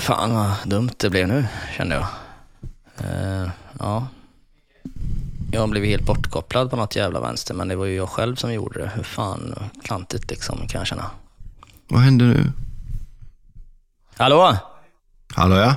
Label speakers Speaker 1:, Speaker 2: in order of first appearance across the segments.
Speaker 1: Fan vad dumt det blev nu, kände jag. Eh, ja. Jag blivit helt bortkopplad på något jävla vänster, men det var ju jag själv som gjorde det. Hur fan klantigt liksom, kan jag känna.
Speaker 2: Vad hände nu?
Speaker 1: Hallå?
Speaker 2: Hallå ja?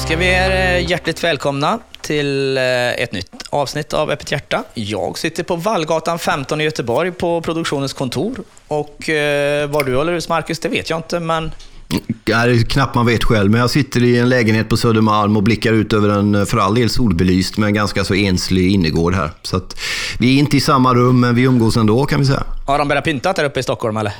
Speaker 1: Önskar vi er eh, hjärtligt välkomna till eh, ett nytt avsnitt av Öppet Hjärta. Jag sitter på Vallgatan 15 i Göteborg på produktionens kontor. Och eh, var du håller hus, Marcus, det vet jag inte, men
Speaker 2: Ja, det är knappt man vet själv, men jag sitter i en lägenhet på Södermalm och blickar ut över en för all del solbelyst men ganska så enslig innergård här. Så att vi är inte i samma rum, men vi umgås ändå kan vi säga.
Speaker 1: har de börjat pynta där uppe i Stockholm eller?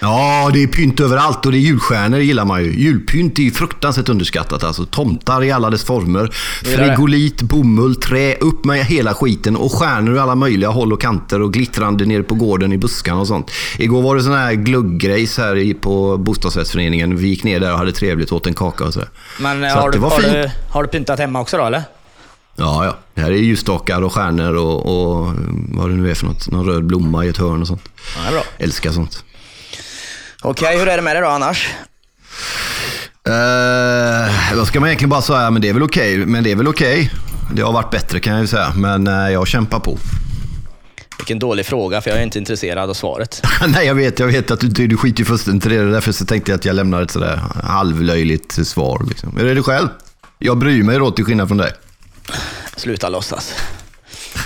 Speaker 2: Ja, det är pynt överallt och det är julstjärnor gillar man ju. Julpynt är ju fruktansvärt underskattat alltså. Tomtar i alla dess former. Frigolit, bomull, trä, upp med hela skiten och stjärnor i alla möjliga håll och kanter och glittrande nere på gården i buskarna och sånt. Igår var det sån här gluggrejs här på bostadsrättsföreningen. Vi gick ner där och hade trevligt, åt en kaka och sådär.
Speaker 1: Men
Speaker 2: Så
Speaker 1: har, du, har, du, har du pyntat hemma också då eller?
Speaker 2: Ja, ja. Det här är ljusstakar och stjärnor och, och vad det nu är för något. Någon röd blomma i ett hörn och sånt.
Speaker 1: Ja, bra.
Speaker 2: Älskar sånt.
Speaker 1: Okej, hur är det med dig då annars?
Speaker 2: Uh, då ska man egentligen bara säga, men det är väl okej. Men det är väl okej. Det har varit bättre kan jag ju säga, men eh, jag kämpar på.
Speaker 1: Vilken dålig fråga, för jag är inte intresserad av svaret.
Speaker 2: Nej, jag vet, jag vet att du, du skiter ju fullständigt i det. Därför så tänkte jag att jag lämnar ett sådär halvlöjligt svar. Liksom. Är det du själv? Jag bryr mig då till skillnad från dig.
Speaker 1: Sluta låtsas.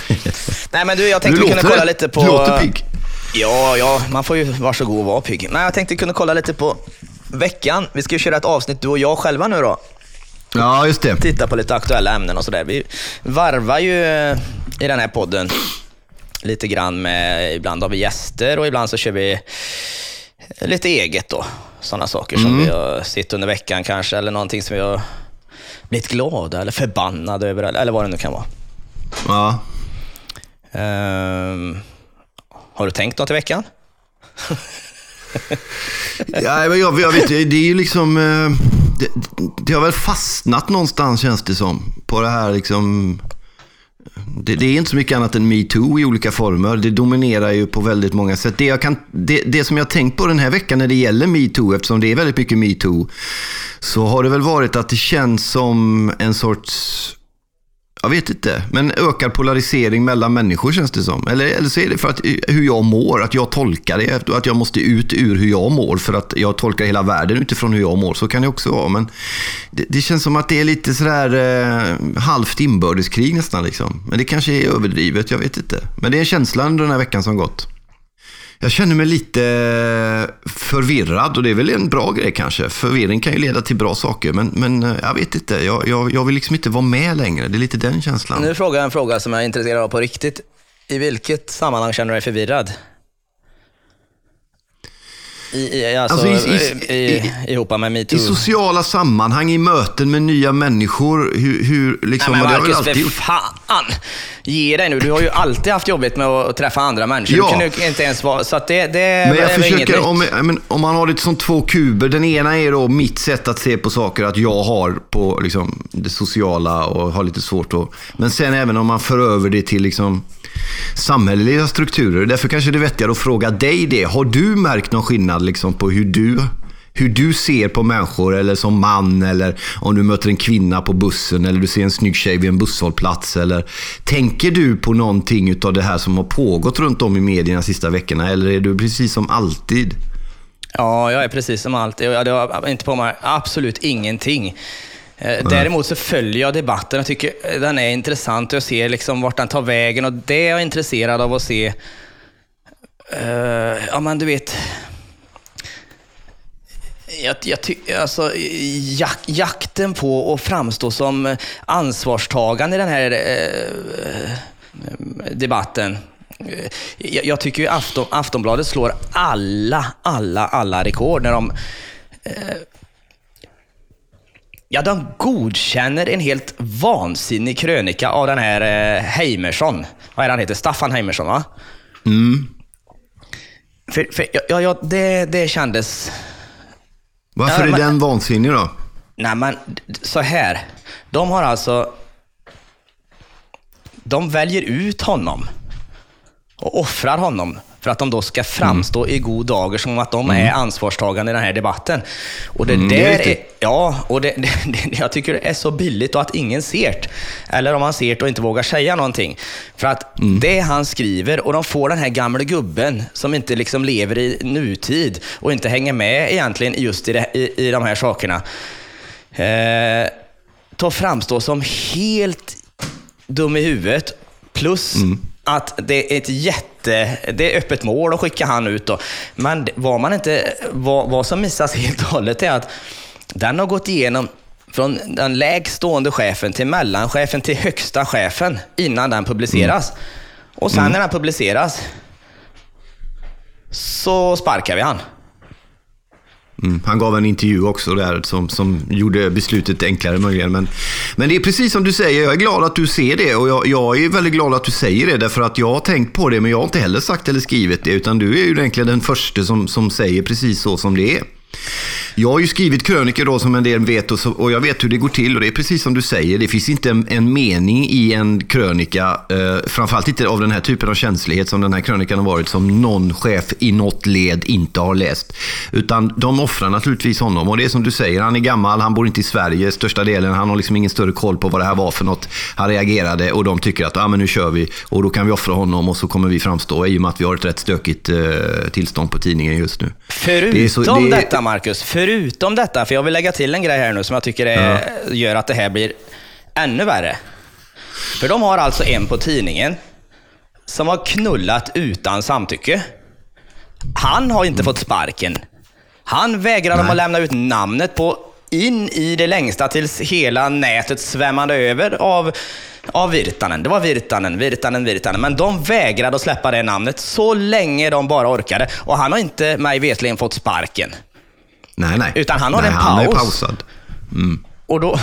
Speaker 1: Nej men du, jag tänkte
Speaker 2: Du
Speaker 1: vi kunde kolla lite på...
Speaker 2: du låter pigg.
Speaker 1: Ja, ja, man får ju varsågod och vara pigg. Men jag tänkte kunde kolla lite på veckan. Vi ska ju köra ett avsnitt du och jag själva nu då.
Speaker 2: Ja, just det.
Speaker 1: Titta på lite aktuella ämnen och sådär. Vi varvar ju eh, i den här podden lite grann med, ibland har vi gäster och ibland så kör vi lite eget då. Sådana saker som vi har sett under veckan kanske, eller någonting som vi har blivit glada eller förbannade över, eller vad det nu kan vara.
Speaker 2: Ja.
Speaker 1: Ehm, har du tänkt något i veckan?
Speaker 2: Ja, men jag, jag vet, det är ju liksom... Eh, det, det har väl fastnat någonstans känns det som. På det här liksom... Eh, det, det är inte så mycket annat än metoo i olika former. Det dominerar ju på väldigt många sätt. Det, jag kan, det, det som jag har tänkt på den här veckan när det gäller metoo, eftersom det är väldigt mycket metoo, så har det väl varit att det känns som en sorts jag vet inte, men ökad polarisering mellan människor känns det som. Eller, eller så är det för att, eh, hur jag mår, att jag tolkar det, och att jag måste ut ur hur jag mår för att jag tolkar hela världen utifrån hur jag mår. Så kan det också vara, men det, det känns som att det är lite sådär eh, halvt inbördeskrig nästan. Liksom. Men det kanske är överdrivet, jag vet inte. Men det är känslan under den här veckan som gått. Jag känner mig lite eh, förvirrad och det är väl en bra grej kanske. Förvirring kan ju leda till bra saker, men, men eh, jag vet inte. Jag, jag, jag vill liksom inte vara med längre. Det är lite den känslan.
Speaker 1: Nu frågar jag en fråga som jag är intresserad av på riktigt. I vilket sammanhang känner du dig förvirrad? I, alltså,
Speaker 2: Alltså, i-
Speaker 1: i,
Speaker 2: i-
Speaker 1: i, ihop med metoo?
Speaker 2: I sociala sammanhang, i möten med nya människor, hur, hur liksom...
Speaker 1: Nej men
Speaker 2: det
Speaker 1: Marcus,
Speaker 2: alltid
Speaker 1: fan! Ge dig nu. Du har ju alltid haft jobbigt med att träffa andra människor.
Speaker 2: Ja.
Speaker 1: Du ju inte ens vara... Så att det, det
Speaker 2: Men jag
Speaker 1: inget
Speaker 2: försöker, om, men, om man har det som två kuber. Den ena är då mitt sätt att se på saker, att jag har på liksom, det sociala och har lite svårt att... Men sen även om man för över det till liksom, samhälleliga strukturer. Därför kanske det är vettigare att fråga dig det. Har du märkt någon skillnad liksom, på hur du hur du ser på människor eller som man eller om du möter en kvinna på bussen eller du ser en snygg tjej vid en busshållplats. Eller, tänker du på någonting av det här som har pågått runt om i medierna de sista veckorna eller är du precis som alltid?
Speaker 1: Ja, jag är precis som alltid. Jag har inte på mig absolut ingenting. Eh, Däremot så följer jag debatten och tycker eh, den är intressant och jag ser liksom vart den tar vägen och det är jag intresserad av att se. Eh, ja, men du vet. Jag, jag ty, alltså, jak, jakten på att framstå som ansvarstagande i den här eh, debatten. Jag, jag tycker ju Afton, Aftonbladet slår alla, alla, alla rekord när de eh, Ja, de godkänner en helt vansinnig krönika av den här eh, Heimersson. Vad är han heter? Staffan Heimersson, va? För, för, ja, ja, det, det kändes...
Speaker 2: Varför
Speaker 1: Ja,
Speaker 2: är
Speaker 1: men-
Speaker 2: den vansinnig då?
Speaker 1: Nej, men så här. De har alltså... De väljer ut honom och offrar honom för att de då ska framstå i god dager som att de är ansvarstagande i den här debatten. Och det
Speaker 2: Mm, det är
Speaker 1: där är, ja, och det, det, det, jag tycker det är så billigt och att ingen ser det. Eller om man ser det och inte vågar säga någonting. För att
Speaker 2: Mm.
Speaker 1: det han skriver och de får den här gamla gubben som inte liksom lever i nutid och inte hänger med egentligen just i, det, i, i de här sakerna. Eh, ta framstå som helt dum i huvudet. Plus att det är ett jätte... Det är öppet mål att skicka han ut då. Men vad man inte... Vad, vad som missas helt och hållet är att den har gått igenom från den lägst stående chefen till mellanchefen till högsta chefen innan den publiceras. Och sen när den publiceras så sparkar vi han.
Speaker 2: Mm. Han gav en intervju också där som, som gjorde beslutet enklare möjligen. Men, men det är precis som du säger, jag är glad att du ser det och jag, jag är väldigt glad att du säger det därför att jag har tänkt på det men jag har inte heller sagt eller skrivit det utan du är ju egentligen den första som, som säger precis så som det är. Jag har ju skrivit krönikor då som en del vet och, så, och jag vet hur det går till och det är precis som du säger. Det finns inte en, en mening i en krönika, eh, framförallt inte av den här typen av känslighet som den här krönikan har varit, som någon chef i något led inte har läst. Utan de offrar naturligtvis honom och det är som du säger, han är gammal, han bor inte i Sverige största delen, han har liksom ingen större koll på vad det här var för något. Han reagerade och de tycker att ah, men nu kör vi och då kan vi offra honom och så kommer vi framstå i och med att vi har ett rätt stökigt eh, tillstånd på tidningen just nu.
Speaker 1: Förutom
Speaker 2: Det är så- det-
Speaker 1: detta, Marcus, förutom detta, för jag vill lägga till en grej här nu som jag tycker är, gör att det här blir ännu värre. För de har alltså en på tidningen som har knullat utan samtycke. Han har inte fått sparken. Han vägrar dem att lämna ut namnet på in i det längsta tills hela nätet svämmade över av, av Virtanen. Det var Virtanen, Virtanen, Virtanen. Men de vägrade att släppa det namnet så länge de bara orkade. Och han har inte, mig vetligen fått sparken.
Speaker 2: Nej, nej.
Speaker 1: Utan han har
Speaker 2: nej,
Speaker 1: en
Speaker 2: Han är
Speaker 1: paus.
Speaker 2: pausad.
Speaker 1: Och då,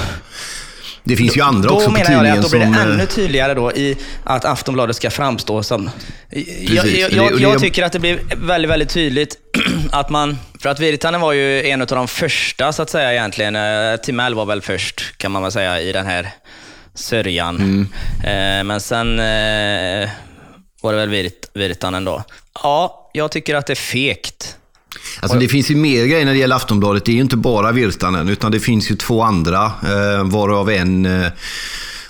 Speaker 2: Det finns ju andra
Speaker 1: då
Speaker 2: också på
Speaker 1: menar jag att då blir
Speaker 2: som...
Speaker 1: det
Speaker 2: eh,
Speaker 1: ännu tydligare då i att Aftonbladet ska framstå som... Jag, jag, jag, jag tycker att det blir väldigt, väldigt tydligt att man... För att Virtanen var ju en av de första, så att säga, egentligen. Eh, Timell var väl först, kan man väl säga, i den här sörjan.
Speaker 2: Mm.
Speaker 1: Eh, Men sen eh, var det väl Virt, Virtanen då. Ja, jag tycker att det är fegt.
Speaker 2: Alltså det finns ju mer grejer när det gäller Aftonbladet. Det är ju inte bara Virtanen, utan det finns ju två andra, eh, varav en eh,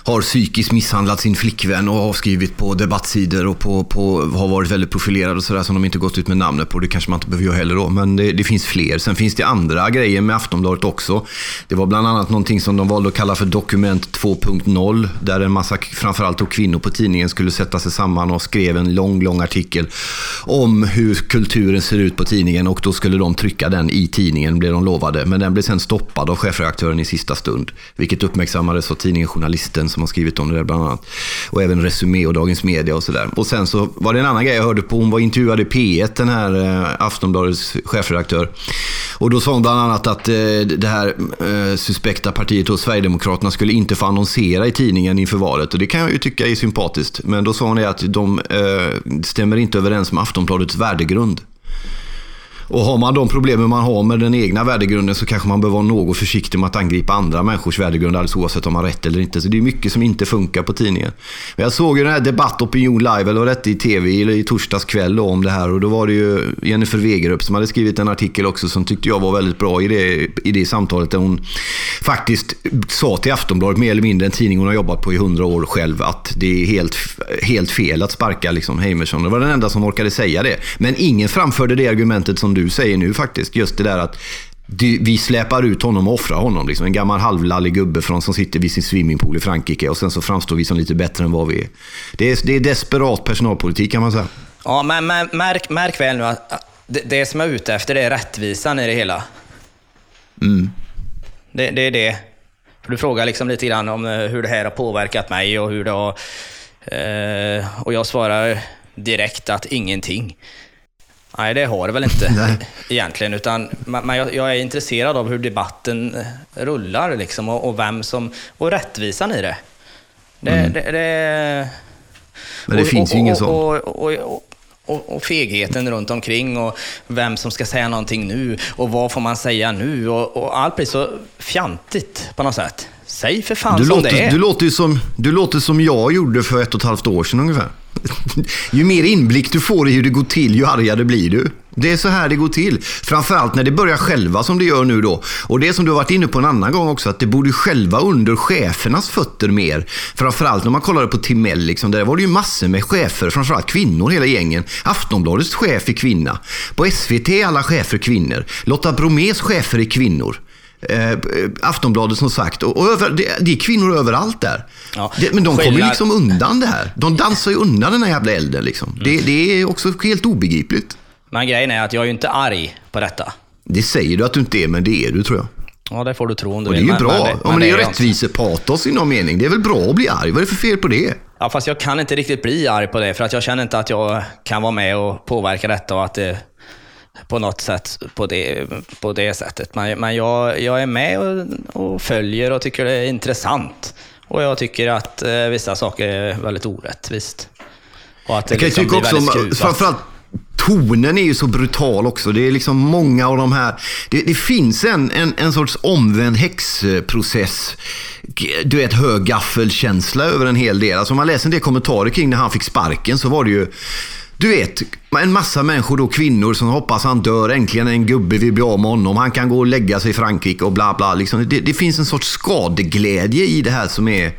Speaker 2: har psykiskt misshandlat sin flickvän och har skrivit på debattsidor och på, på, har varit väldigt profilerad och sådär som de inte gått ut med namnet på. Det kanske man inte behöver göra heller då, men det, det finns fler. Sen finns det andra grejer med Aftonbladet också. Det var bland annat någonting som de valde att kalla för Dokument 2.0, där en massa, framförallt då kvinnor på tidningen, skulle sätta sig samman och skrev en lång, lång artikel om hur kulturen ser ut på tidningen och då skulle de trycka den i tidningen, blev de lovade. Men den blev sen stoppad av chefredaktören i sista stund, vilket uppmärksammades av tidningen Journalisten som har skrivit om det där bland annat. Och även Resumé och Dagens Media och sådär. Och sen så var det en annan grej jag hörde på, hon var intervjuad i P1, den här eh, Aftonbladets chefredaktör. Och då sa hon bland annat att eh, det här eh, suspekta partiet hos Sverigedemokraterna skulle inte få annonsera i tidningen inför valet. Och det kan jag ju tycka är sympatiskt. Men då sa hon det att de stämmer inte överens med Aftonbladets värdegrund. Och har man de problemen man har med den egna värdegrunden så kanske man behöver vara något försiktig med att angripa andra människors värdegrund alldeles oavsett om man har rätt eller inte. Så det är mycket som inte funkar på tidningen. Men jag såg ju den här Debatt Opinion Live, eller var detta i tv, i, i torsdags kväll då, om det här. Och då var det ju Jennifer Wegerup som hade skrivit en artikel också som tyckte jag var väldigt bra i det, i det samtalet. Där hon faktiskt sa till Aftonbladet, mer eller mindre en tidning hon har jobbat på i hundra år själv, att det är helt, helt fel att sparka liksom, Heimerson. Det var den enda som orkade säga det. Men ingen framförde det argumentet som du säger nu faktiskt. Just det där att vi släpar ut honom och offrar honom. Liksom. En gammal halvlallig gubbe från, som sitter vid sin swimmingpool i Frankrike och sen så framstår vi som lite bättre än vad vi är. Det är, det är desperat personalpolitik kan man säga.
Speaker 1: Ja, men, men märk, märk väl nu att det, det som jag är ute efter det är rättvisan i det hela. Det, det är det. Du frågar liksom lite grann om eh, hur det här har påverkat mig och hur det har... Eh, och jag svarar direkt att ingenting. Nej, det har det väl inte
Speaker 2: Nej.
Speaker 1: egentligen. Utan, men jag, jag är intresserad av hur debatten eh, rullar liksom, och, och vem som... Och rättvisan i det. Det... det, det
Speaker 2: Men det
Speaker 1: och,
Speaker 2: finns
Speaker 1: och,
Speaker 2: ju ingen
Speaker 1: och,
Speaker 2: sån.
Speaker 1: Och, och, fegheten runt omkring och vem som ska säga någonting nu och vad får man säga nu och, och allt blir så fjantigt på något sätt. Säg för fan
Speaker 2: Du
Speaker 1: som
Speaker 2: låter,
Speaker 1: det är.
Speaker 2: du, låter som, du låter som jag gjorde för ett och ett halvt år sedan ungefär ju mer inblick du får i hur det går till, ju argare blir du. Det är så här det går till. Framförallt när det börjar själva som det gör nu då. Och det som du har varit inne på en annan gång också, att det borde själva under chefernas fötter mer. Framförallt när man kollade på Timell, liksom, där var det ju massor med chefer, framförallt kvinnor hela gängen. Aftonbladets chef är kvinna. På SVT är alla chefer kvinnor. Lotta Bromés chefer är kvinnor. Eh, Aftonbladet som sagt. Och, och över, det, det, är kvinnor överallt där. Ja, det, men de kommer liksom undan det här. De dansar ju undan den här jävla elden. Liksom. Mm. Det, det, är också helt obegripligt.
Speaker 1: Men grejen är att jag är ju inte arg på detta.
Speaker 2: Det säger du att du inte är, men det är du tror jag.
Speaker 1: Ja, det får du tro om du
Speaker 2: och vill. det är ju bra. Men, men, ja, men det är ju rättvisepatos i någon mening. Det är väl bra att bli arg? Vad är det för fel på det?
Speaker 1: Ja, fast jag kan inte riktigt bli arg på det, för att jag känner inte att jag kan vara med och påverka detta och att det på något sätt på det, på det sättet. Men, men jag, jag är med och, och följer och tycker det är intressant. Och jag tycker att eh, vissa saker är väldigt orättvist.
Speaker 2: Och att det jag kan liksom tycka också, framförallt tonen är ju så brutal också. Det är liksom många av de här... Det, det finns en, en, en sorts omvänd häxprocess. Du vet, högaffelkänsla över en hel del. Alltså om man läser en del kommentarer kring när han fick sparken så var det ju du vet, en massa människor då, kvinnor som hoppas han dör. Äntligen en gubbe vill bli av med honom. Han kan gå och lägga sig i Frankrike och bla bla. Liksom. Det, det, finns en sorts skadeglädje i det här som är...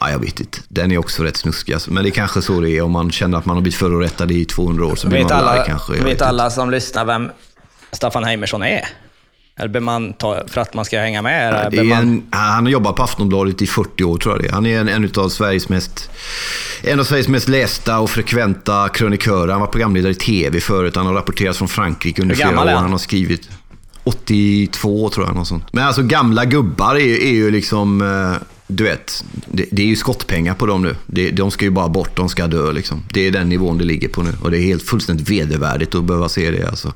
Speaker 2: Ja, jag vet inte. Den är också rätt snuskig. Alltså. Men det är kanske så det är om man känner att man har blivit förorättad i 200 år. Så
Speaker 1: vet
Speaker 2: man
Speaker 1: alla, kanske. vet alla som lyssnar vem Staffan Heimersson är? Eller bör man ta, för att man ska hänga med?
Speaker 2: Ja, man... han har jobbat på Aftonbladet i 40 år tror jag det Han är en, en av Sveriges mest en av Sveriges mest lästa och frekventa krönikörer. Han var programledare i tv förut. Han har rapporterat från Frankrike under flera år. Han har skrivit 82 tror jag. Något sånt. Men alltså gamla gubbar är, är ju liksom... Eh, du vet, det, det, är ju skottpengar på dem nu. Det, de ska ju bara bort, de ska dö liksom. Det är den nivån det ligger på nu. Och det är helt fullständigt vedervärdigt att behöva se det alltså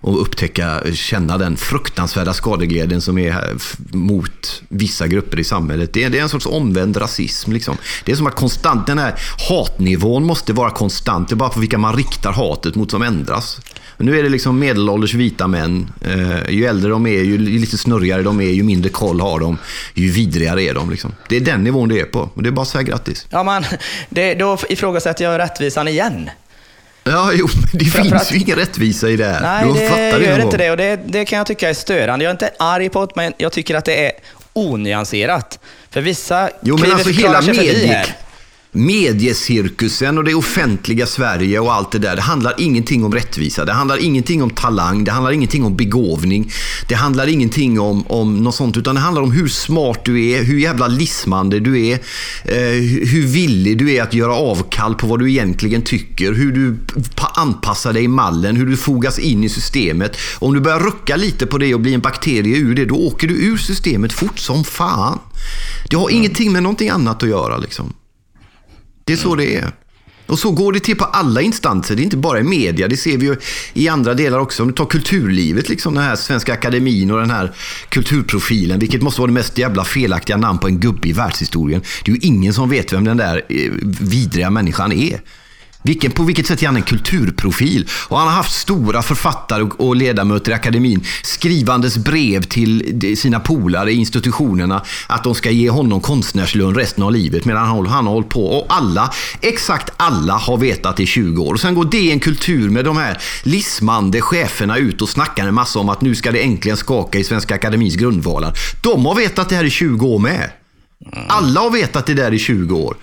Speaker 2: och upptäcka, känna den fruktansvärda skadeglädjen som är mot vissa grupper i samhället. Det är, det är en sorts omvänd rasism. Liksom. Det är som att konstant, den här hatnivån måste vara konstant. Det är bara på vilka man riktar hatet mot som ändras. Nu är det liksom medelålders vita män. Eh, ju äldre de är, ju lite snurrigare de är, ju mindre koll har de, ju vidrigare är de. Liksom. Det är den nivån det är på. Och det är bara att säga grattis.
Speaker 1: Ja, man, det, då ifrågasätter jag rättvisan igen.
Speaker 2: Ja, jo, men det finns att, ju ingen rättvisa i det här.
Speaker 1: Nej, du det gör inte det och det, det kan jag tycka är störande. Jag är inte arg på det, men jag tycker att det är onyanserat. För vissa
Speaker 2: jo, men alltså hela medie, mediecirkusen och det offentliga Sverige och allt det där. Det handlar ingenting om rättvisa. Det handlar ingenting om talang. Det handlar ingenting om begåvning. Det handlar ingenting om, om något sånt. Utan det handlar om hur smart du är, hur jävla lismande du är. Eh, hur villig du är att göra avkall på vad du egentligen tycker. Hur du anpassar dig i mallen. Hur du fogas in i systemet. Om du börjar rucka lite på det och bli en bakterie ur det, då åker du ur systemet fort som fan. Det har ingenting med någonting annat att göra. Liksom. Det är så det är. Och så går det till på alla instanser. Det är inte bara i media. Det ser vi ju i andra delar också. Om du tar kulturlivet, liksom den här Svenska Akademin och den här kulturprofilen. Vilket måste vara det mest jävla felaktiga namn på en gubbe i världshistorien. Det är ju ingen som vet vem den där eh, vidriga människan är. Vilken, på vilket sätt är han en kulturprofil? Och han har haft stora författare och ledamöter i akademin skrivandes brev till sina polare i institutionerna att de ska ge honom konstnärslön resten av livet medan han, han har hållit på. Och alla, exakt alla har vetat i 20 år. Och sen går DN Kultur med de här lismande cheferna ut och snackar en massa om att nu ska det äntligen skaka i Svenska Akademins grundvalar. De har vetat det här i 20 år med. Alla har vetat det där i 20 år.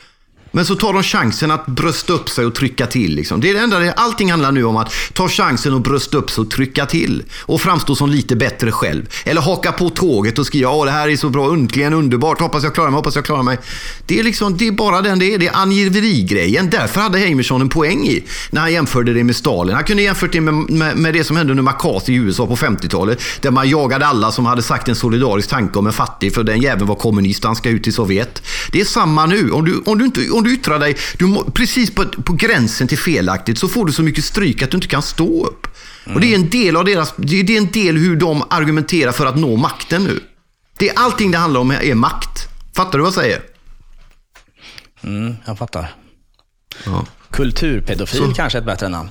Speaker 2: Men så tar de chansen att brösta upp sig och trycka till. Liksom. Det är det enda, allting handlar nu om att ta chansen och brösta upp sig och trycka till. Och framstå som lite bättre själv. Eller haka på tåget och skriva att det här är så bra, äntligen underbart, hoppas jag klarar mig, hoppas jag klarar mig. Det är, liksom, det är bara den det är, det är angiverigrejen. Därför hade Heimerson en poäng i, när han jämförde det med Stalin. Han kunde jämfört det med, med, med det som hände under McCarthy i USA på 50-talet. Där man jagade alla som hade sagt en solidarisk tanke om en fattig, för den jäveln var kommunist, han ska ut till Sovjet. Det är samma nu. Om du, om du, inte, om du yttrar dig du precis på, på gränsen till felaktigt så får du så mycket stryk att du inte kan stå upp. Mm. Och det är en del av deras, det är en del hur de argumenterar för att nå makten nu. Det är allting det handlar om är makt. Fattar du vad jag säger?
Speaker 1: Mm, jag fattar. Ja. Kulturpedofil så. kanske är ett bättre namn.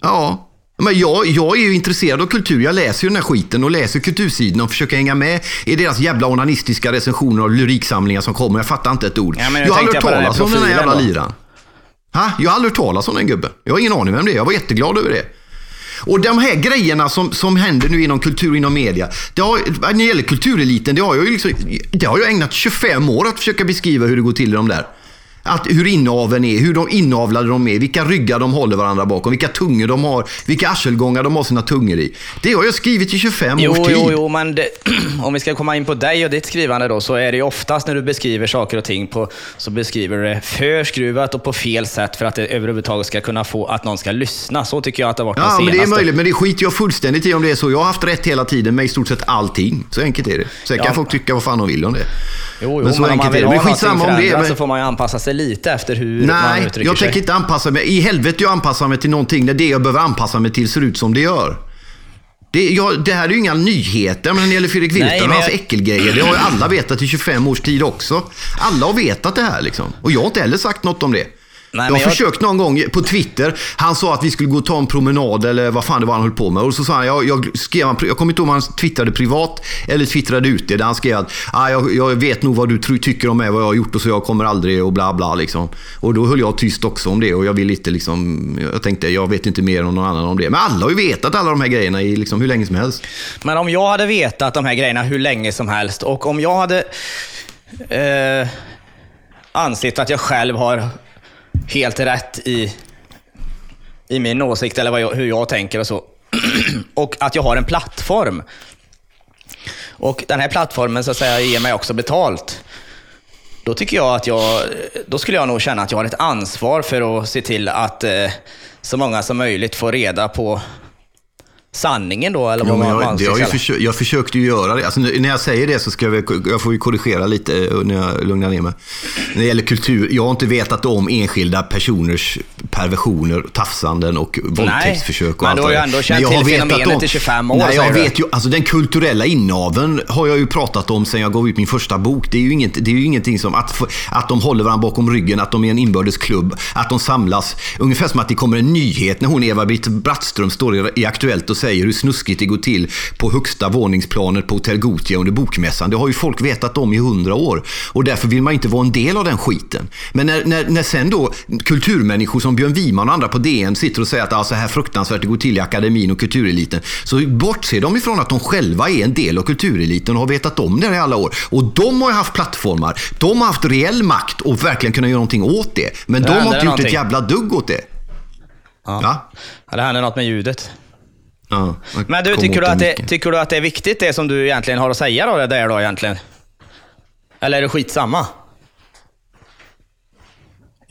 Speaker 2: Ja, Men jag, jag är ju intresserad av kultur. Jag läser ju den här skiten och läser kultursidorna och försöker hänga med i deras jävla onanistiska recensioner och lyriksamlingar som kommer. Jag fattar inte ett ord.
Speaker 1: Ja,
Speaker 2: jag har aldrig hört talas om den här jävla
Speaker 1: då.
Speaker 2: liran. Ha? Jag har aldrig hört talas om den gubben. Jag har ingen aning vem det är. Jag var jätteglad över det. Och de här grejerna som, som händer nu inom kultur, inom media. Det har, när det gäller kultureliten, det har jag ju liksom, det har jag ägnat 25 år att försöka beskriva hur det går till i de där. Att hur inaveln är, hur de inavlade de är, vilka ryggar de håller varandra bakom, vilka tungor de har, vilka arselgångar de har sina tungor i. Det har jag skrivit i 25
Speaker 1: Jo,
Speaker 2: års tid.
Speaker 1: jo, jo, men det, om vi ska komma in på dig och ditt skrivande då, så är det ju oftast när du beskriver saker och ting på, så beskriver du det för skruvat och på fel sätt för att det överhuvudtaget ska kunna få att någon ska lyssna. Så tycker jag att det har varit
Speaker 2: Ja, men det är möjligt, men det skiter jag fullständigt i om det är så. Jag har haft rätt hela tiden med i stort sett allting. Så enkelt är det. Sen
Speaker 1: Ja.
Speaker 2: kan folk tycka vad fan de vill om det.
Speaker 1: Jo, jo,
Speaker 2: Men så
Speaker 1: men, man
Speaker 2: enkelt är det. Men skitsamma om det,
Speaker 1: förändrat
Speaker 2: men-
Speaker 1: så får man ju anpassa sig lite efter hur man
Speaker 2: Nej,
Speaker 1: uttrycker
Speaker 2: jag
Speaker 1: sig.
Speaker 2: tänker inte anpassa mig. I helvete jag anpassar mig till någonting när det jag behöver anpassa mig till ser ut som det gör. Det, jag, det här är ju inga nyheter, men när det gäller Fredrik
Speaker 1: Nej,
Speaker 2: Virtanen och hans
Speaker 1: jag-
Speaker 2: äckelgrejer, det har ju alla vetat i 25 års tid också. Alla har vetat det här liksom. Och jag har inte heller sagt något om det.
Speaker 1: Nej,
Speaker 2: jag har
Speaker 1: jag-
Speaker 2: försökt någon gång på Twitter. Han sa att vi skulle gå och ta en promenad eller vad fan det var han höll på med. Och så sa han, jag, jag skrev, jag kommer inte ihåg om han twittrade privat eller twittrade ut det. Där han skrev att ah, jag, jag vet nog vad du tycker om mig, vad jag har gjort och så jag kommer aldrig och bla bla liksom. Och då höll jag tyst också om det och jag vill inte liksom, jag tänkte jag vet inte mer om någon annan om det. Men alla har ju vetat alla de här grejerna i liksom hur länge som helst.
Speaker 1: Men om jag hade vetat de här grejerna hur länge som helst och om jag hade eh, ansett att jag själv har helt rätt i, i min åsikt eller vad jag, hur jag tänker och så. och att jag har en plattform. Och den här plattformen så att säga ger mig också betalt. Då tycker jag att jag, då skulle jag nog känna att jag har ett ansvar för att se till att eh, så många som möjligt får reda på sanningen då, eller vad
Speaker 2: Ja, men
Speaker 1: man,
Speaker 2: jag, det
Speaker 1: ska
Speaker 2: har ju
Speaker 1: kalla.
Speaker 2: försö- jag försökte ju göra det. Alltså, när jag säger det så ska jag, jag får ju korrigera lite eh, när jag lugnar ner mig. När det gäller kultur, jag har inte vetat om enskilda personers perversioner, tafsanden och våldtäktsförsök. Och
Speaker 1: men
Speaker 2: allt
Speaker 1: du har ju ändå känt
Speaker 2: Men jag
Speaker 1: till fenomenet i 25 år,
Speaker 2: Nej, jag vet ju, alltså den kulturella inaveln har jag ju pratat om sen jag gav ut min första bok. Det är ju, inget, det är ju ingenting som att, att de håller varandra bakom ryggen, att de är en inbördes klubb, att de samlas. Ungefär som att det kommer en nyhet när hon Eva-Britt Brattström står i Aktuellt och säger hur snuskigt det går till på högsta våningsplanet på Hotell Gothia under bokmässan. Det har ju folk vetat om i hundra år och därför vill man inte vara en del av den skiten. Men när, när, när sen då kulturmänniskor som Björn Wiman och andra på DN sitter och säger att alltså, här fruktansvärt det går till i akademin och kultureliten, så bortser de ifrån att de själva är en del av kultureliten och har vetat om det i alla år. Och de har ju haft plattformar. De har haft reell makt och verkligen kunnat göra någonting åt det. Men
Speaker 1: Det
Speaker 2: de har inte gjort ett
Speaker 1: någonting.
Speaker 2: jävla dugg åt det.
Speaker 1: Ja.
Speaker 2: Ja.
Speaker 1: Ja, det händer något med ljudet.
Speaker 2: Ja,
Speaker 1: Men du, tycker du, att det, tycker du att det är viktigt det som du egentligen har att säga då, det där då egentligen? Eller är det skitsamma?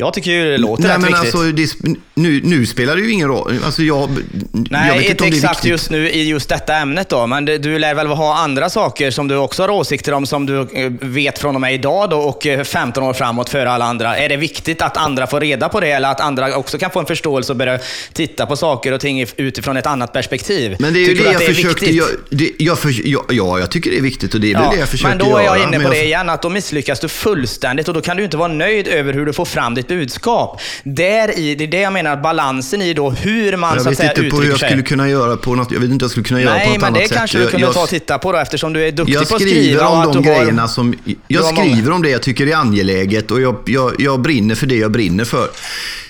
Speaker 1: Jag tycker ju det låter
Speaker 2: Nej,
Speaker 1: rätt
Speaker 2: men
Speaker 1: viktigt.
Speaker 2: alltså, det, nu, nu spelar det ju ingen roll. Alltså, jag, jag
Speaker 1: Nej,
Speaker 2: vet
Speaker 1: inte
Speaker 2: inte om det är
Speaker 1: exakt
Speaker 2: viktigt.
Speaker 1: just nu i just detta ämnet då, men det, du lär väl ha andra saker som du också har åsikter om som du eh, vet från och med idag då och eh, 15 år framåt före alla andra. Är det viktigt att andra får reda på det eller att andra också kan få en förståelse och börja titta på saker och ting if- utifrån ett annat perspektiv?
Speaker 2: Men det är ju
Speaker 1: Tycker
Speaker 2: det jag
Speaker 1: är
Speaker 2: försökte... Jag, det, jag för, ja, ja, jag tycker det är viktigt och det är väl
Speaker 1: Ja,
Speaker 2: det jag försöker
Speaker 1: men då är jag
Speaker 2: göra,
Speaker 1: inne på
Speaker 2: jag-
Speaker 1: det igen, att då misslyckas du fullständigt och då kan du inte vara nöjd över hur du får fram ditt budskap. Där i, det är det jag menar, balansen i då hur man
Speaker 2: Jag
Speaker 1: så att
Speaker 2: vet
Speaker 1: säga
Speaker 2: inte på hur
Speaker 1: uttrycker
Speaker 2: jag
Speaker 1: sig.
Speaker 2: skulle kunna göra på något... Jag vet inte hur jag skulle kunna göra på
Speaker 1: Nej,
Speaker 2: något
Speaker 1: men
Speaker 2: annat
Speaker 1: det
Speaker 2: sätt.
Speaker 1: kanske du
Speaker 2: Jag-
Speaker 1: kunde
Speaker 2: jag,
Speaker 1: ta och titta på då eftersom du är duktig
Speaker 2: jag
Speaker 1: på att
Speaker 2: skriver
Speaker 1: skriva och
Speaker 2: om
Speaker 1: att
Speaker 2: de
Speaker 1: du har-
Speaker 2: grejerna som... Jag skriver om det jag tycker är angeläget och jag, jag, jag brinner för det jag brinner för.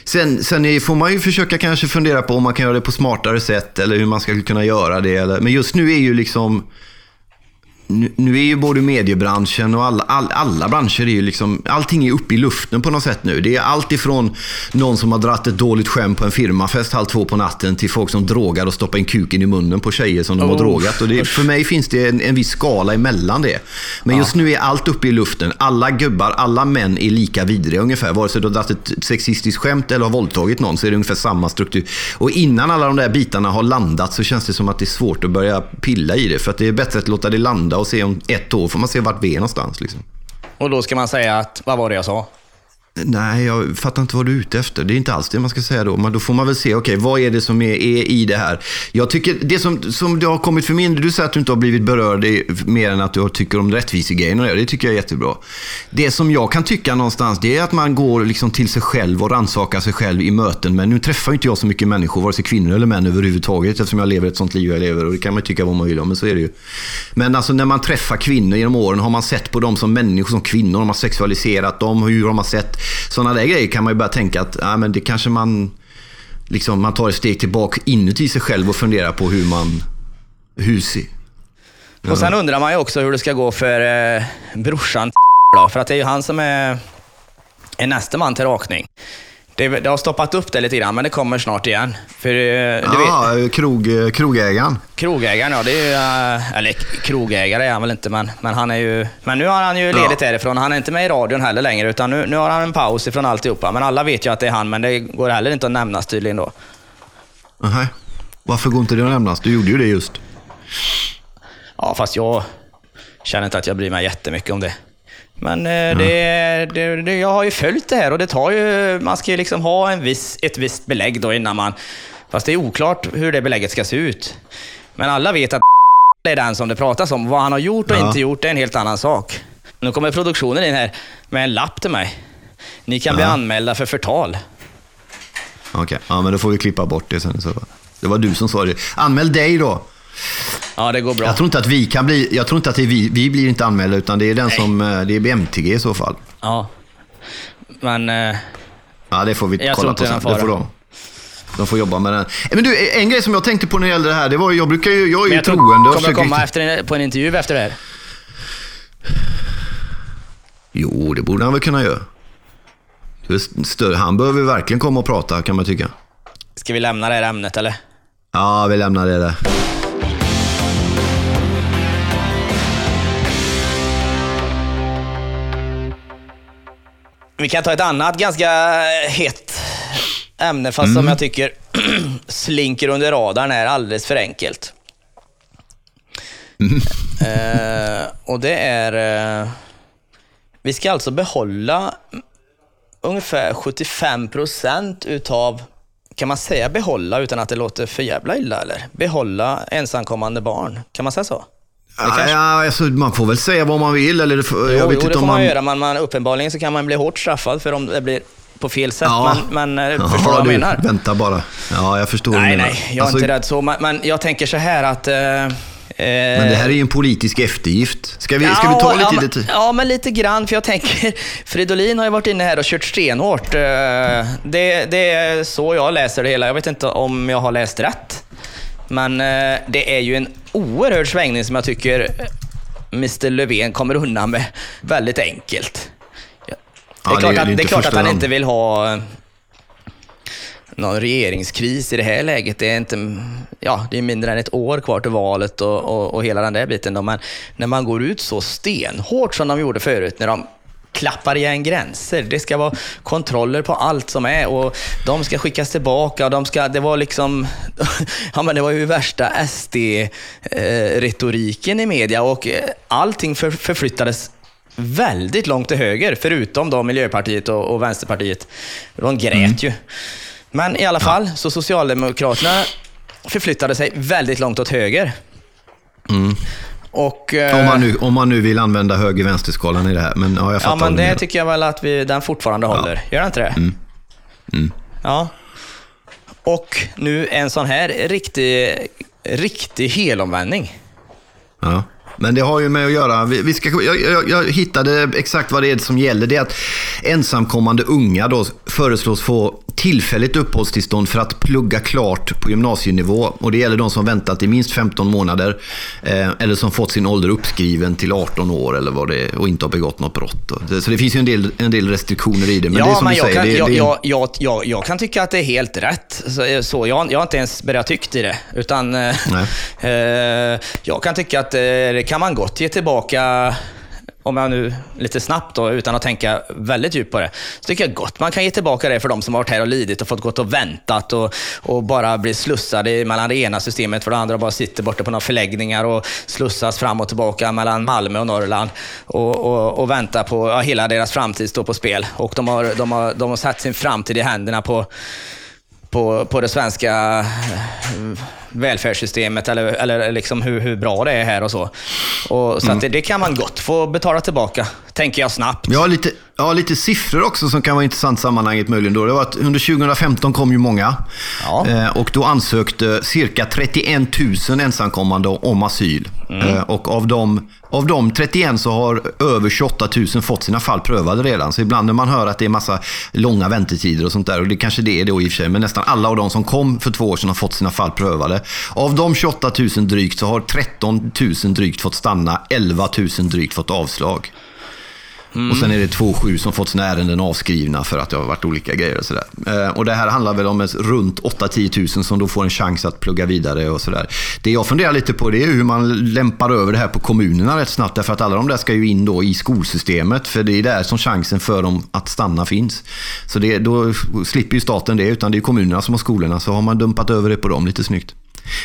Speaker 2: Sen, sen får man ju försöka kanske fundera på om man kan göra det på smartare sätt eller hur man ska kunna göra det. Eller, men just nu är ju liksom... Nu, nu är ju både mediebranschen och alla, all, alla branscher är ju liksom, allting är uppe i luften på något sätt nu. Det är allt ifrån någon som har dratt ett dåligt skämt på en firmafest halv två på natten till folk som drogar och stoppar in kuken i munnen på tjejer som de har
Speaker 1: Oh,
Speaker 2: drogat. Och det, för mig finns det en, en viss skala emellan det. Men just nu är allt uppe i luften. Alla gubbar, alla män är lika vidriga ungefär. Vare sig du har dragit ett sexistiskt skämt eller har våldtagit någon så är det ungefär samma struktur. Och innan alla de där bitarna har landat så känns det som att det är svårt att börja pilla i det. För att det är bättre att låta det landa och se om ett år får man se vart vi är någonstans. Liksom.
Speaker 1: Och då ska man säga att, vad var det jag sa?
Speaker 2: Nej, jag fattar inte vad du är ute efter. Det är inte alls det man ska säga då. Men då får man väl se, okej, okay, vad är det som är, är, i det här? Jag tycker, det som, som det har kommit för min du säger att du inte har blivit berörd mer än att du tycker om rättvisegrejen och det, det tycker jag är jättebra. Det som jag kan tycka någonstans, det är att man går liksom till sig själv och rannsakar sig själv i möten. Men nu träffar inte jag så mycket människor, vare sig kvinnor eller män överhuvudtaget, eftersom jag lever ett sånt liv jag lever. Och det kan man tycka vad man vill om, men så är det ju. Men alltså när man träffar kvinnor genom åren, har man sett på dem som människor, som kvinnor, har man sexualiserat dem, hur har man sett sådana där grejer kan man ju börja tänka att ja, men det kanske man, liksom, man tar ett steg tillbaka inuti sig själv och funderar på hur man... Hur ser,
Speaker 1: ja. Och sen undrar man ju också hur det ska gå för eh, brorsan då, för att det är ju han som är, är nästa man till rakning det, det, har stoppat upp det lite grann, men det kommer snart igen. För,
Speaker 2: eh, du ah, vet, krog, eh, krogägaren.
Speaker 1: Krogägaren, ja. Det är ju, eh, eller krogägare är han väl inte, men, men han är ju... Men nu har han ju ledigt ja. därifrån. Han är inte med i radion heller längre, utan nu, nu har han en paus ifrån alltihopa. Men alla vet ju att det är han, men det går heller inte att nämnas tydligen då.
Speaker 2: Nej. Varför går inte det att nämnas? Du gjorde ju det just.
Speaker 1: Ja, fast jag känner inte att jag bryr mig jättemycket om det. Men eh, det, det, det, jag har ju följt det här och det tar ju... Man ska ju liksom ha en viss, ett visst belägg då innan man... Fast det är oklart hur det belägget ska se ut. Men alla vet att det är den som det pratas om. Vad han har gjort och ja. inte gjort är en helt annan sak. Nu kommer produktionen in här med en lapp till mig. Ni kan ja. bli anmälda för förtal.
Speaker 2: Okej, okay. ja men då får vi klippa bort det sen. Så. Det var du som sa det. Anmäl dig då.
Speaker 1: Ja, det går bra.
Speaker 2: Jag tror inte att vi kan bli, jag tror inte att det är vi, vi blir inte anmälda, utan det är den Nej. som, eh, det är BMTG i så fall.
Speaker 1: Ja, men... Eh,
Speaker 2: ja, det får vi kolla på sen. Det får de. De får jobba med den. Eh, men du, en grej som jag tänkte på när det gällde det här, det var jag brukar ju, jag är ju jag troende.
Speaker 1: Kommer jag komma efter, på en intervju efter det här?
Speaker 2: Jo, det borde han väl kunna göra. Han behöver verkligen komma och prata, kan man tycka.
Speaker 1: Ska vi lämna det här ämnet, eller?
Speaker 2: Ja, vi lämnar det där.
Speaker 1: Vi kan ta ett annat ganska hett ämne, fast mm. som jag tycker slinker under radarn är alldeles för enkelt. Mm. Eh, och det är... Eh, vi ska alltså behålla ungefär 75 procent utav, kan man säga behålla utan att det låter för jävla illa eller? Behålla ensamkommande barn, kan man säga så?
Speaker 2: Ja, ja, alltså, man får väl säga vad man vill. Eller,
Speaker 1: jo, jag vet jo, inte det får man, man göra. Man, man, uppenbarligen så kan man bli hårt straffad för om det blir på fel sätt. Ja. Men, men ja, förstår du vad jag menar?
Speaker 2: Vänta bara. Ja, jag förstår
Speaker 1: nej,
Speaker 2: vad du
Speaker 1: menar. Nej, jag är alltså, inte rädd så. Men, men, jag tänker så här att... Eh,
Speaker 2: men det här är ju en politisk eftergift. Ska vi, ja, ska vi ta lite
Speaker 1: ja, tid? Ja, men lite grann. För jag tänker, Fridolin har ju varit inne här och kört stenhårt. Eh, det, det är så jag läser det hela. Jag vet inte om jag har läst rätt. Men eh, det är ju en oerhörd svängning som jag tycker Mr Löfven kommer undan med väldigt enkelt. Det är ja, klart, det, att, det är klart att han inte vill ha eh, någon regeringskris i det här läget. Det är, inte, ja, det är mindre än ett år kvar till valet och, och, och hela den där biten. Då. Men när man går ut så stenhårt som de gjorde förut, när de klappar igen gränser. Det ska vara kontroller på allt som är och de ska skickas tillbaka. Och de ska, det var liksom, ja men det var ju värsta SD-retoriken i media och eh, allting för, förflyttades väldigt långt till höger, förutom då Miljöpartiet och, och Vänsterpartiet. De grät mm. ju. Men i alla fall, så Socialdemokraterna förflyttade sig väldigt långt åt höger.
Speaker 2: Mm. Och, om, man nu, om man nu vill använda höger-vänsterskalan i det här. Men, ja, jag
Speaker 1: ja, men det tycker jag väl att vi, den fortfarande håller. Ja. Gör den inte det? Mm. Mm. Ja. Och nu en sån här riktig, riktig helomvändning.
Speaker 2: Ja. Men det har ju med att göra, vi ska, jag, jag, jag, hittade exakt vad det är som gäller. Det är att ensamkommande unga då föreslås få tillfälligt uppehållstillstånd för att plugga klart på gymnasienivå. Och det gäller de som väntat i minst 15 månader eh, eller som fått sin ålder uppskriven till 18 år eller vad det är, och inte har begått något brott. Så det finns ju en del, en del restriktioner i det. Men ja, det är som men du jag, säger,
Speaker 1: kan,
Speaker 2: det,
Speaker 1: jag,
Speaker 2: det...
Speaker 1: Jag, jag, jag, jag, kan tycka att det är helt rätt. Så, så jag, jag har inte ens börjat tycka i det. Utan eh, jag kan tycka att eh, det kan man gott ge tillbaka om jag nu lite snabbt då, utan att tänka väldigt djupt på det, så tycker jag gott man kan ge tillbaka det för de som har varit här och lidit och fått gått och väntat och, och bara bli slussade mellan det ena systemet för det andra och bara sitter borta på några förläggningar och slussas fram och tillbaka mellan Malmö och Norrland och, och, och väntar på, ja, hela deras framtid står på spel. Och de har, de har, de har satt sin framtid i händerna på på, på det svenska eh, välfärdssystemet eller, eller liksom hur, hur bra det är här och så. Och, så mm. det, det, kan man gott få betala tillbaka, tänker jag snabbt.
Speaker 2: Ja, lite, ja, lite siffror också som kan vara intressant i sammanhanget möjligen. Då. Det var att under 2015 kom ju många ja. eh, och då ansökte cirka 31 000 ensamkommande om asyl. Mm. Eh, och av dem, av de 31 så har över 28 000 fått sina fall prövade redan. Så ibland när man hör att det är massa långa väntetider och sånt där, och det kanske det är då i och för sig, men nästan alla av de som kom för två år sedan har fått sina fall prövade. Av de 28 000 drygt så har 13 000 drygt fått stanna, 11 000 drygt fått avslag. Mm. Och sen är det två sju som fått sina ärenden avskrivna för att det har varit olika grejer och sådär. Eh, och det här handlar väl om runt 8-10 000 som då får en chans att plugga vidare och sådär. Det jag funderar lite på det är hur man lämpar över det här på kommunerna rätt snabbt. Därför att alla de där ska ju in då i skolsystemet. För det är där som chansen för dem att stanna finns. Så det, då slipper ju staten det, utan det är kommunerna som har skolorna. Så har man dumpat över det på dem lite snyggt.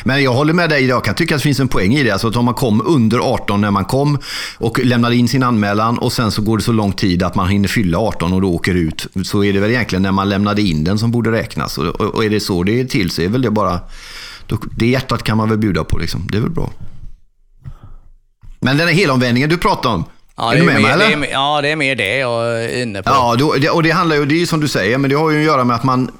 Speaker 2: Men jag håller med dig, jag kan tycka att det finns en poäng i det. Alltså att om man kom under 18 när man kom och lämnade in sin anmälan och sen så går det så lång tid att man hinner fylla 18 och då åker ut. Så är det väl egentligen när man lämnade in den som borde räknas. Och är det så det är till så är väl det bara... Det hjärtat kan man väl bjuda på liksom. Det är väl bra. Men den här helomvändningen du pratar om.
Speaker 1: Ja, är, är du med mer, mig eller? Det är, ja, det är mer det jag är inne på.
Speaker 2: Ja, och det handlar ju, det är ju som du säger, men det har ju att göra med att man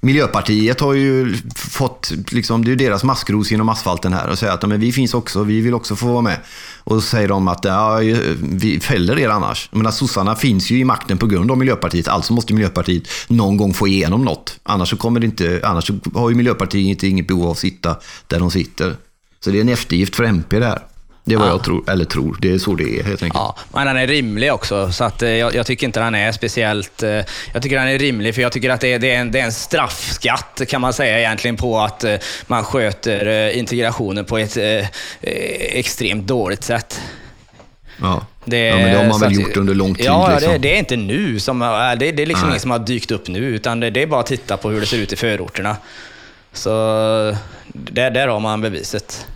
Speaker 2: Miljöpartiet har ju fått, liksom, det är ju deras maskros genom asfalten här och säger att men vi finns också, vi vill också få vara med. Och så säger de att ja, vi fäller er annars. Men sossarna finns ju i makten på grund av Miljöpartiet, alltså måste Miljöpartiet någon gång få igenom något. Annars, så kommer det inte, annars har ju Miljöpartiet inte, inget behov av att sitta där de sitter. Så det är en eftergift för MP det här. Det är vad ja. jag tror, eller tror. Det är så det är helt enkelt. Ja,
Speaker 1: men den är rimlig också, så att, eh, jag, jag, tycker inte den är speciellt... Eh, jag tycker den är rimlig, för jag tycker att det är, det är, en, det är en straffskatt, kan man säga egentligen, på att eh, man sköter integrationen på ett extremt dåligt sätt.
Speaker 2: Ja. Det, ja, men det har man väl gjort under lång tid?
Speaker 1: Ja, liksom. det, det, är inte nu. Som, det, det är liksom inget som har dykt upp nu, utan det, det, är bara att titta på hur det ser ut i förorterna. Så där, där har man beviset.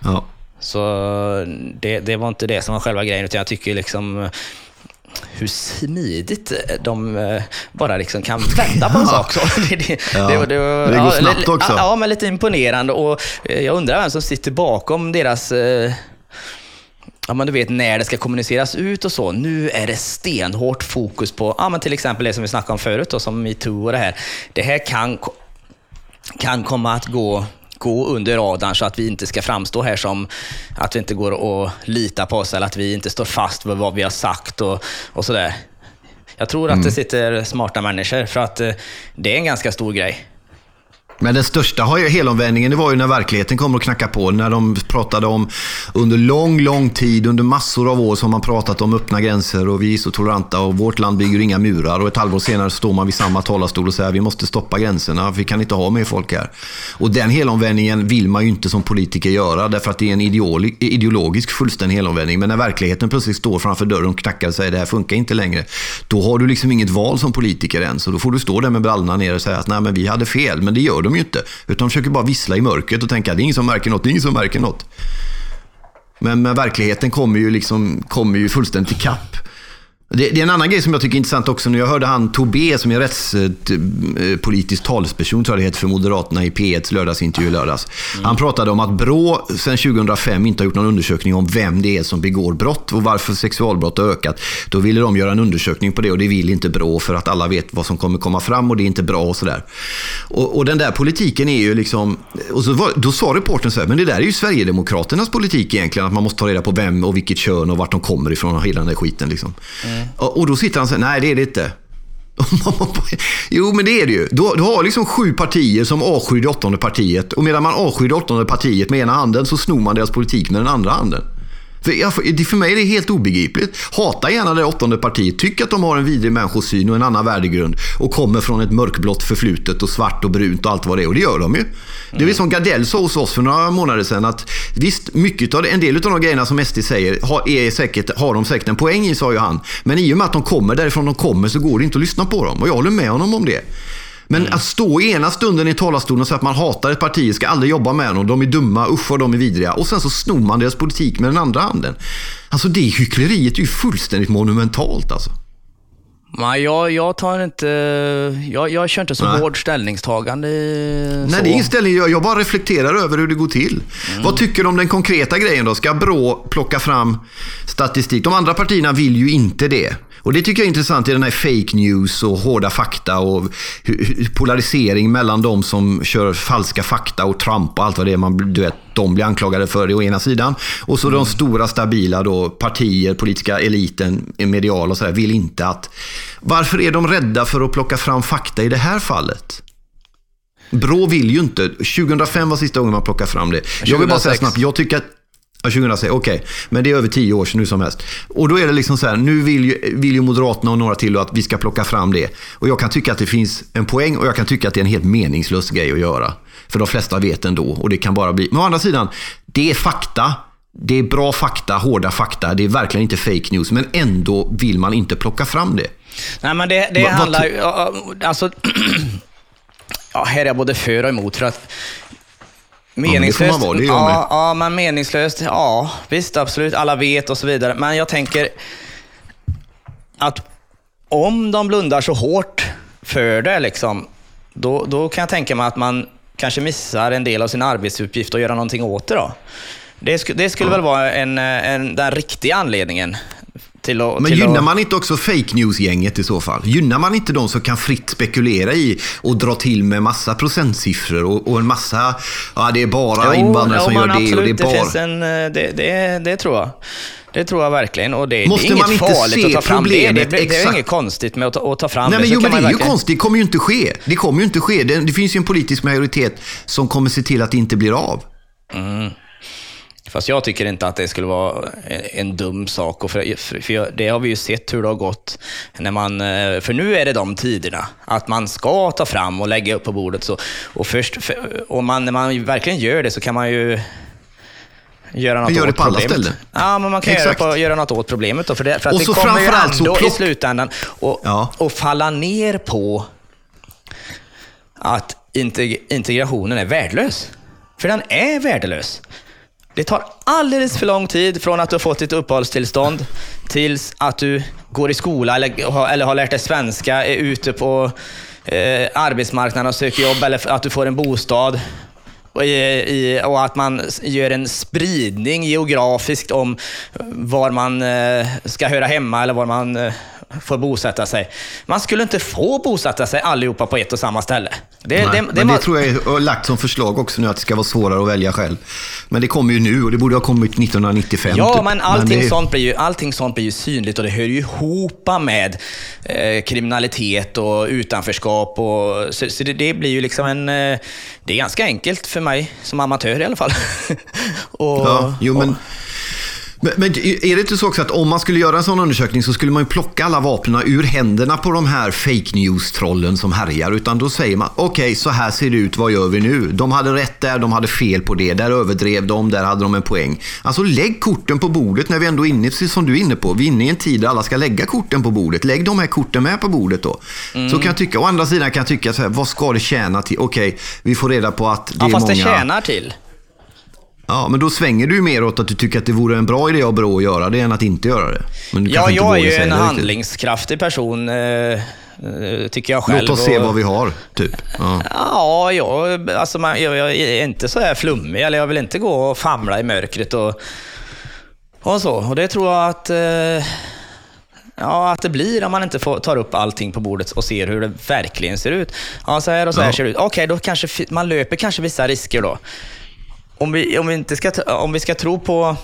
Speaker 2: Ja.
Speaker 1: Så det, det var inte det som var själva grejen, utan jag tycker liksom hur smidigt de eh, bara liksom kan vända på en sak.
Speaker 2: Det, det, ja, det, det, det går snabbt också.
Speaker 1: Ja, men lite imponerande. Och eh, jag undrar vem som sitter bakom deras eh, ja, men du vet när det ska kommuniceras ut och så. Nu är det stenhårt fokus på, ja, men till exempel det som vi snackade om förut, då, som metoo och det här. Det här kan, kan komma att gå gå under radarn så att vi inte ska framstå här som att vi inte går att lita på oss eller att vi inte står fast vid vad vi har sagt och, och sådär. Jag tror att mm. det sitter smarta människor för att eh, det är en ganska stor grej.
Speaker 2: Men den största helomvändningen det var ju när verkligheten kom och knackade på. När de pratade om under lång, lång tid, under massor av år, så har man pratat om öppna gränser och vi är så toleranta och vårt land bygger inga murar. Och ett halvår senare står man vid samma talarstol och säger att vi måste stoppa gränserna, vi kan inte ha mer folk här. Och den helomvändningen vill man ju inte som politiker göra, därför att det är en ideologisk fullständig helomvändning. Men när verkligheten plötsligt står framför dörren och knackar och säger att det här funkar inte längre, då har du liksom inget val som politiker än. Så då får du stå där med brallorna ner och säga att nej, men vi hade fel, men det gör de ju inte. Utan de försöker bara vissla i mörkret och tänka att det är ingen som märker något, det är ingen som märker något. Men, men verkligheten kommer ju, liksom, kommer ju fullständigt ikapp. Det, det, är en annan grej som jag tycker är intressant också. Nu jag hörde han Tobé som är rättspolitisk talesperson, tror jag det heter, för Moderaterna i P1s lördagsintervju i lördags. Mm. Han pratade om att Brå sedan 2005 inte har gjort någon undersökning om vem det är som begår brott och varför sexualbrott har ökat. Då ville de göra en undersökning på det och det vill inte Brå för att alla vet vad som kommer komma fram och det är inte bra och sådär. Och, och den där politiken är ju liksom... Och så var, då sa reportern så här, men det där är ju Sverigedemokraternas politik egentligen, att man måste ta reda på vem och vilket kön och vart de kommer ifrån och hela den där skiten. Liksom. Mm. Och då sitter han så här. nej det är det inte. jo, men det är det ju. Du, du har liksom sju partier som avskyr det åttonde partiet. Och medan man avskyr det åttonde partiet med ena handen så snor man deras politik med den andra handen. För, jag, för mig är det helt obegripligt. Hata gärna det åttonde partiet, tyck att de har en vidrig människosyn och en annan värdegrund och kommer från ett mörkblått förflutet och svart och brunt och allt vad det är. Och det gör de ju. Det är väl som Gardell sa hos oss för några månader sedan att visst, mycket av det, en del av de grejerna som SD säger har, är säkert, har de säkert en poäng i, sa ju han. Men i och med att de kommer därifrån de kommer så går det inte att lyssna på dem. Och jag håller med honom om det. Men att stå ena stunden i talarstolen och säga att man hatar ett parti, ska aldrig jobba med dem, de är dumma, usch vad de är vidriga. Och sen så snor man deras politik med den andra handen. Alltså det hyckleriet är ju fullständigt monumentalt alltså.
Speaker 1: Nej, jag, jag tar inte... Jag, jag kör inte så
Speaker 2: Nej.
Speaker 1: hård ställningstagande.
Speaker 2: Nej,
Speaker 1: så.
Speaker 2: det är ingen ställning. Jag, jag bara reflekterar över hur det går till. Vad tycker du om den konkreta grejen då? Ska Brå plocka fram statistik? De andra partierna vill ju inte det. Och det tycker jag är intressant i den här fake news och hårda fakta och polarisering mellan de som kör falska fakta och Trump och allt vad det är man, du vet, de blir anklagade för det å ena sidan. Och så de stora stabila då, partier, politiska eliten, medial och sådär, vill inte att... Varför är de rädda för att plocka fram fakta i det här fallet? Brå vill ju inte. 2005 var sista gången man plockade fram det. Jag vill bara säga
Speaker 1: 2006.
Speaker 2: snabbt, jag tycker att 2006, okej. Men det är över tio år sedan nu som helst. Och då är det liksom så här, nu vill ju, vill ju Moderaterna och några till att vi ska plocka fram det. Och jag kan tycka att det finns en poäng och jag kan tycka att det är en helt meningslös grej att göra. För de flesta vet ändå och det kan bara bli... Men å andra sidan, det är fakta. Det är bra fakta, hårda fakta. Det är verkligen inte fake news. Men ändå vill man inte plocka fram det.
Speaker 1: Nej, men det, det handlar ju... ja, Alltså, ja, här är jag både för och emot. För att
Speaker 2: men det får
Speaker 1: meningslöst...
Speaker 2: man vara, det är jag med.
Speaker 1: ja, ja, men meningslöst, ja, visst, absolut. Alla vet och så vidare. Men jag tänker att om de blundar så hårt för det, liksom, då, då kan jag tänka mig att man kanske missar en del av sin arbetsuppgift och göra någonting åt det. Då. Det, sk- det skulle väl vara en, en, den riktiga anledningen till att...
Speaker 2: Men
Speaker 1: till
Speaker 2: gynnar
Speaker 1: att,
Speaker 2: man inte också fake news-gänget i så fall? Gynnar man inte de som kan fritt spekulera i och dra till med massa procentsiffror och, och en massa, ja det är bara invandrare som
Speaker 1: jo,
Speaker 2: gör
Speaker 1: men
Speaker 2: det och det är
Speaker 1: absolut, det
Speaker 2: bara...
Speaker 1: finns en, eh, det, det, det tror jag. Det tror jag verkligen. Och det,
Speaker 2: Måste
Speaker 1: det är inget farligt att ta fram det. Det, det, det är inget konstigt med att ta, att ta fram
Speaker 2: Nej
Speaker 1: det.
Speaker 2: men
Speaker 1: Så
Speaker 2: jo men det är ju konstigt, det kommer ju inte ske. Det kommer ju inte ske. Det, det finns ju en politisk majoritet som kommer se till att det inte blir av.
Speaker 1: Fast jag tycker inte att det skulle vara en, dum sak. Och för, för, det har vi ju sett hur det har gått. När man, eh, för nu är det de tiderna. Att man ska ta fram och lägga upp på bordet. Så, och först, för, och man, när man verkligen gör det så kan man ju göra något
Speaker 2: gör det
Speaker 1: åt
Speaker 2: på alla ställen.
Speaker 1: Ja, men man kan göra, på, göra något åt problemet. Då, för det, för att
Speaker 2: Och
Speaker 1: det
Speaker 2: så
Speaker 1: kommer ju ändå i
Speaker 2: plock-
Speaker 1: slutändan och,
Speaker 2: Ja.
Speaker 1: och falla ner på att integ- integrationen är värdelös. För den är värdelös. Det tar alldeles för lång tid från att du har fått ditt uppehållstillstånd tills att du går i skola eller, har- eller har lärt dig svenska, är ute på eh, arbetsmarknaden och söker jobb eller att du får en bostad. Och, i, och att man gör en spridning geografiskt om var man eh, ska höra hemma eller var man eh, får bosätta sig. Man skulle inte få bosätta sig allihopa på ett och samma ställe. Det,
Speaker 2: Nej,
Speaker 1: det,
Speaker 2: men
Speaker 1: det,
Speaker 2: det
Speaker 1: var-
Speaker 2: tror jag är lagt som förslag också nu att det ska vara svårare att välja själv. Men det kommer ju nu och det borde ha kommit 1995.
Speaker 1: Ja,
Speaker 2: typ.
Speaker 1: men allting,
Speaker 2: det-
Speaker 1: sånt blir ju, allting sånt blir ju synligt och det hör ju ihop med eh, kriminalitet och utanförskap. Och, så så det, det blir ju liksom en... Eh, det är ganska enkelt för mig, som amatör i alla fall. och,
Speaker 2: Ja, jo, men,
Speaker 1: och,
Speaker 2: men, men är det inte så också att om man skulle göra en sån undersökning så skulle man ju plocka alla vapnen ur händerna på de här fake news-trollen som härjar. Utan då säger man, okej, så här ser det ut, vad gör vi nu? De hade rätt där, de hade fel på det, där överdrev de, där hade de en poäng. Alltså lägg korten på bordet när vi ändå är inne, precis som du är inne på, vi är inne i en tid där alla ska lägga korten på bordet. Lägg de här korten med på bordet då. Så kan jag tycka, å andra sidan kan jag tycka så här, vad ska det tjäna till? Okej, vi får reda på att det
Speaker 1: ja,
Speaker 2: är
Speaker 1: fast
Speaker 2: många...
Speaker 1: det tjänar till.
Speaker 2: Ja, men då svänger du ju mer åt att du tycker att det vore en bra idé av Brå att göra det än att inte göra det.
Speaker 1: Ja, jag är ju en handlingskraftig person, eh, eh, tycker jag själv.
Speaker 2: Låt oss se vad vi har, typ. Ja.
Speaker 1: Ja, jag, alltså man, jag, jag är inte så här flummig, eller jag vill inte gå och famla i mörkret och, och så. Och det tror jag att, eh, ja, att det blir om man inte får, tar upp allting på bordet och ser hur det verkligen ser ut. Ja, så här och så här
Speaker 2: Ja.
Speaker 1: ser det ut. Okej, då kanske man löper kanske vissa risker då. Om vi, om vi, inte ska, om vi ska tro på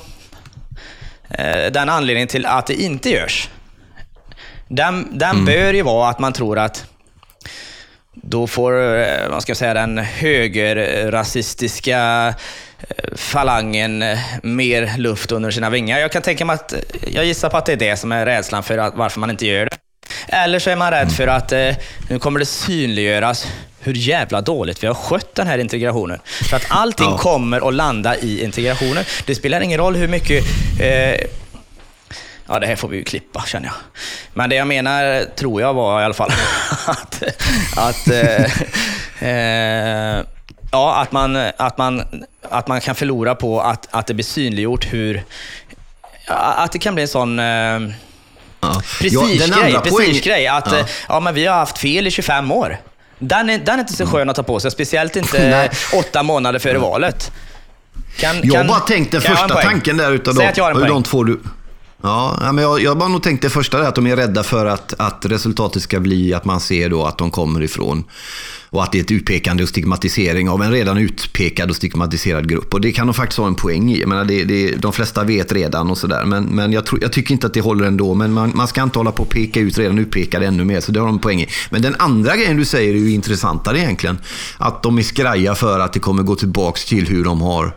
Speaker 1: eh, den anledningen till att det inte görs. Den, den bör ju vara att man tror att då får, eh, vad ska jag säga, den högerrasistiska eh, falangen eh, mer luft under sina vingar. Jag kan tänka mig att, jag gissar på att det är det som är rädslan för att, varför man inte gör det. Eller så är man rädd för att eh, nu kommer det synliggöras hur jävla dåligt vi har skött den här integrationen. För att allting
Speaker 2: Ja.
Speaker 1: kommer att landa i integrationen. Det spelar ingen roll hur mycket eh, Ja, det här får vi ju klippa känner jag. Men det jag menar, tror jag var i alla fall, att, att, eh, eh, ja, att, man, att, man, att man kan förlora på att, att det blir synliggjort hur... ja, Att det kan bli en sån... Eh,
Speaker 2: Ja.
Speaker 1: prestigegrej,
Speaker 2: poäng-
Speaker 1: prestigegrej. Att
Speaker 2: Ja.
Speaker 1: ja. ja, men vi har haft fel i 25 år. Den är, den är inte så skön att ta på sig, speciellt inte åtta månader före valet. Kan,
Speaker 2: Jag
Speaker 1: kan-
Speaker 2: bara tänkte första tanken där utav
Speaker 1: Säg poäng.
Speaker 2: de två du... Ja, ja, men jag, jag bara nog tänkte första där att de är rädda för att, att resultatet ska bli att man ser då att de kommer ifrån och att det är ett utpekande och stigmatisering av en redan utpekad och stigmatiserad grupp. Och det kan de faktiskt ha en poäng i. Jag menar, det, det, de flesta vet redan och sådär. Men, men jag, tro, jag tycker inte att det håller ändå. Men man, man ska inte hålla på och peka ut redan utpekade ännu mer. Så det har de en poäng i. Men den andra grejen du säger är ju intressantare egentligen. Att de är skraja för att det kommer gå tillbaks till hur de har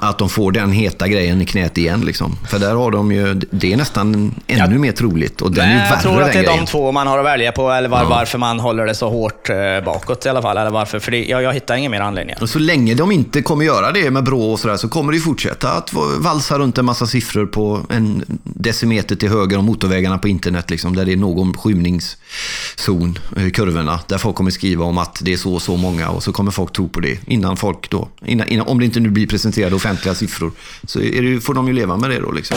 Speaker 2: att de får den heta grejen i knät igen. Liksom. För där har de ju, det är nästan ännu
Speaker 1: Ja.
Speaker 2: mer troligt. Och den
Speaker 1: Nej,
Speaker 2: är värre
Speaker 1: jag tror att det är
Speaker 2: grejen.
Speaker 1: de två man har att välja på, eller var, varför man håller det så hårt eh, bakåt i alla fall. Eller varför, för det, jag, jag hittar inga mer anledningar.
Speaker 2: Och så länge de inte kommer göra det med Brå och sådär så kommer det ju fortsätta att valsa runt en massa siffror på en decimeter till höger om motorvägarna på internet. Liksom, där det är någon skymningszon i kurvorna. Där folk kommer skriva om att det är så och så många och så kommer folk tro på det. Innan folk då, innan, innan, om det inte nu blir presenterade offentliga siffror så det, får de ju leva med det då. Liksom.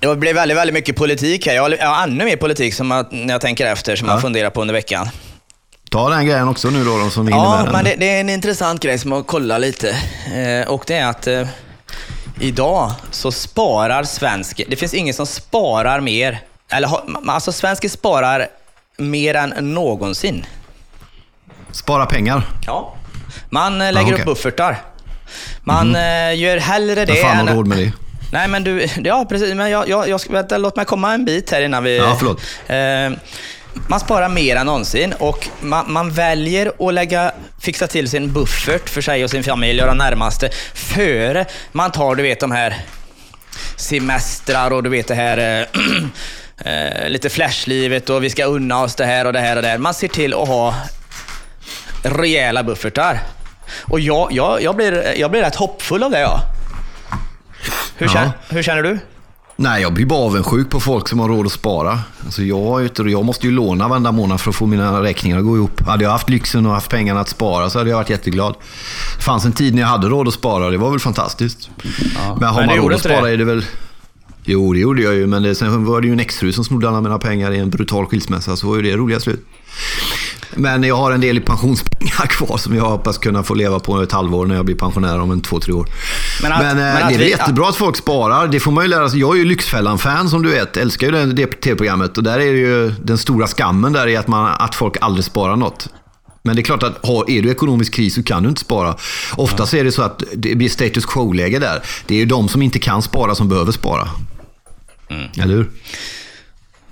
Speaker 1: Det blir väldigt, väldigt mycket politik här. Jag har, ännu mer politik som jag, när jag tänker efter, som
Speaker 2: Ja.
Speaker 1: jag funderar på under veckan.
Speaker 2: Ta den grejen också nu då, de som hinner
Speaker 1: Ja, men det, det är en intressant grej som jag kollar lite. Eh, och det är att eh, idag så sparar svensk... Det finns ingen som sparar mer. Eller alltså svenskar sparar mer än någonsin.
Speaker 2: Spara pengar.
Speaker 1: Ja. Man eh, lägger
Speaker 2: okej.
Speaker 1: upp buffertar. Man eh, gör hellre det
Speaker 2: Vem fan har
Speaker 1: än...
Speaker 2: råd med det?
Speaker 1: Nej, men du, ja precis. Men jag, jag, jag vänta, låt mig komma en bit här innan vi...
Speaker 2: Ja, förlåt.
Speaker 1: Eh, man sparar mer än någonsin och man, man väljer att lägga, fixa till sin buffert för sig och sin familj och de närmaste före man tar, du vet, de här semestrar och du vet det här eh, lite flashlivet och vi ska unna oss det här och det här och det här. Man ser till att ha rejäla buffertar. Och jag, jag, jag, blir, jag blir rätt hoppfull av det, ja. Hur,
Speaker 2: Ja.
Speaker 1: känner, hur känner du?
Speaker 2: Nej, jag blir bara avundsjuk på folk som har råd att spara. Alltså jag, jag måste ju låna varenda månad för att få mina räkningar att gå ihop. Hade jag haft lyxen och haft pengarna att spara så hade jag varit jätteglad. Det fanns en tid när jag hade råd att spara, det var väl fantastiskt. Men har
Speaker 1: Men
Speaker 2: man råd att
Speaker 1: inte det?
Speaker 2: spara är det väl... Jo, det gjorde jag ju, men det, sen var det ju en exfru som snodde alla mina pengar i en brutal skilsmässa, så var ju det roliga slut. Men jag har en del i pensionspengar kvar som jag hoppas kunna få leva på ett halvår när jag blir pensionär om en två, tre år.
Speaker 1: Men
Speaker 2: Men,
Speaker 1: att-
Speaker 2: eh,
Speaker 1: men
Speaker 2: det är
Speaker 1: vi-
Speaker 2: jättebra att folk sparar. Det får man ju lära sig. Jag är ju Lyxfällan-fan som du vet. Älskar ju det, det tv-programmet. Och där är det ju den stora skammen där är att, man, att folk aldrig sparar något. Men det är klart att är du i ekonomisk kris så kan du inte spara. Ofta så är det så att det blir status quo-läge där. Det är ju de som inte kan spara som behöver spara.
Speaker 1: Mm.
Speaker 2: Eller hur?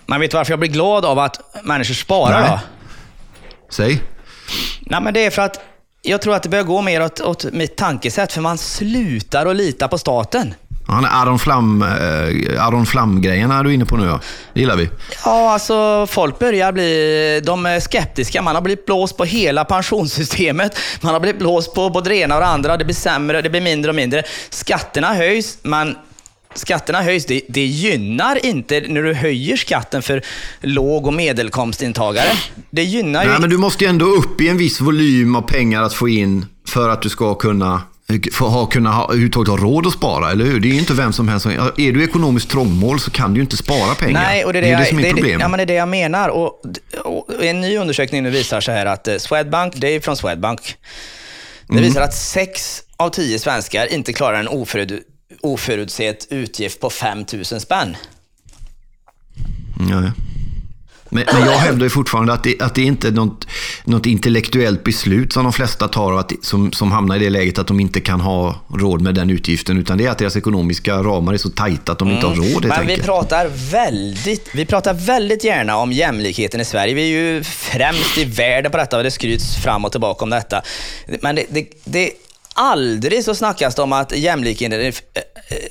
Speaker 1: Man vet varför jag blir glad av att människor sparar
Speaker 2: Nej.
Speaker 1: då?
Speaker 2: Säg.
Speaker 1: Nej, men det är för att jag tror att det börjar gå mer åt, åt mitt tankesätt, för man slutar att lita på staten.
Speaker 2: Han är Aron Flam, eh, Aron Flam-grejen är du inne på nu ja. Det gillar vi.
Speaker 1: Ja, alltså folk börjar bli de är skeptiska. Man har blivit blåst på hela pensionssystemet. Man har blivit blåst på både det ena och det andra. Det blir sämre, det blir mindre och mindre. Skatterna höjs, men skatterna höjs. Det, det gynnar inte när du höjer skatten för låg och medelkomstintagare. Det gynnar ju...
Speaker 2: Nej, men du måste ju ändå upp i en viss volym av pengar att få in för att du ska kunna få ha, kunna ha, överhuvudtaget ha råd att spara, eller hur? Det är ju inte vem som helst som... Är du ekonomiskt trångmål så kan du ju inte spara pengar.
Speaker 1: Nej, och det är det,
Speaker 2: det, är
Speaker 1: jag,
Speaker 2: det som är
Speaker 1: det,
Speaker 2: problemet.
Speaker 1: ja, men det är det jag menar. Och, och en ny undersökning nu visar så här att eh, Swedbank, det är från Swedbank, det
Speaker 2: Mm.
Speaker 1: visar att sex av tio svenskar inte klarar en oförut, oförutsedd utgift på 5 000 spänn.
Speaker 2: Ja, ja. Men, men jag hävdar ju fortfarande att det, att det är inte är något... något intellektuellt beslut som de flesta tar och att, som, som hamnar i det läget att de inte kan ha råd med den utgiften. Utan det är att deras ekonomiska ramar är så tajta att de inte har råd helt
Speaker 1: Men vi
Speaker 2: enkelt.
Speaker 1: pratar, väldigt, vi pratar väldigt gärna om jämlikheten i Sverige. Vi är ju främst i världen på detta och det skryts fram och tillbaka om detta. Men det, det, det aldrig så snackas det om att jämlikheten i,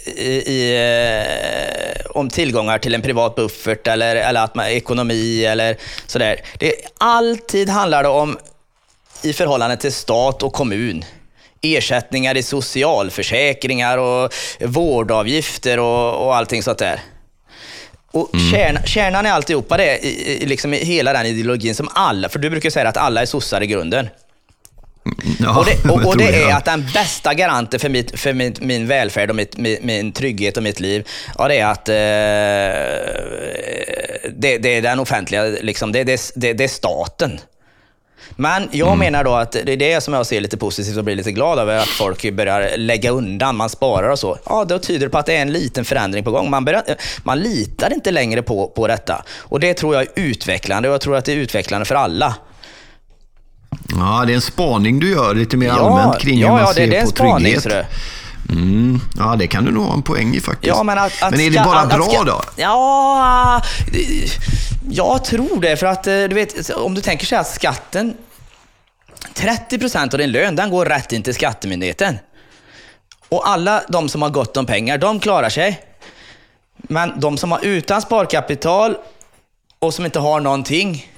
Speaker 1: i, i, eh, om tillgångar till en privat buffert eller, eller att man, ekonomi eller sådär. Det alltid handlar det om i förhållande till stat och kommun. Ersättningar i socialförsäkringar och vårdavgifter och, och allting sånt där. Och kärn, kärnan i alltihopa det, i, i, liksom i hela den ideologin som alla, för du brukar säga att alla är sossar i grunden.
Speaker 2: Ja,
Speaker 1: Och det, och, och det är att den bästa garanten för, mitt, för min, min välfärd och mitt, min, min trygghet och mitt liv, ja, det är att eh, det, det är den offentliga, liksom, det, det är staten. Men jag
Speaker 2: Mm.
Speaker 1: menar då att det är det som jag ser lite positivt och blir lite glad över, att folk börjar lägga undan, man sparar och så. Ja, då tyder det på att det är en liten förändring på gång. Man, börjar, man litar inte längre på, på detta. Och det tror jag är utvecklande och jag tror att det är utvecklande för alla.
Speaker 2: Ja, det är en spaning du gör lite mer allmänt kring hur
Speaker 1: ja,
Speaker 2: man
Speaker 1: ja, det,
Speaker 2: ser
Speaker 1: det är en
Speaker 2: på
Speaker 1: spaning.
Speaker 2: trygghet.
Speaker 1: så det.
Speaker 2: Mm, ja, det kan du nog ha en poäng i faktiskt.
Speaker 1: Ja, men att, att
Speaker 2: men är det
Speaker 1: ska-
Speaker 2: bara
Speaker 1: att-
Speaker 2: bra
Speaker 1: ska-
Speaker 2: då?
Speaker 1: Ja, jag tror det. För att eh, du vet, om du tänker sig att skatten, 30% av din lön, den går rätt in till skattemyndigheten. Och alla de som har gott om pengar, de klarar sig. Men de som har utan sparkapital och som inte har någonting,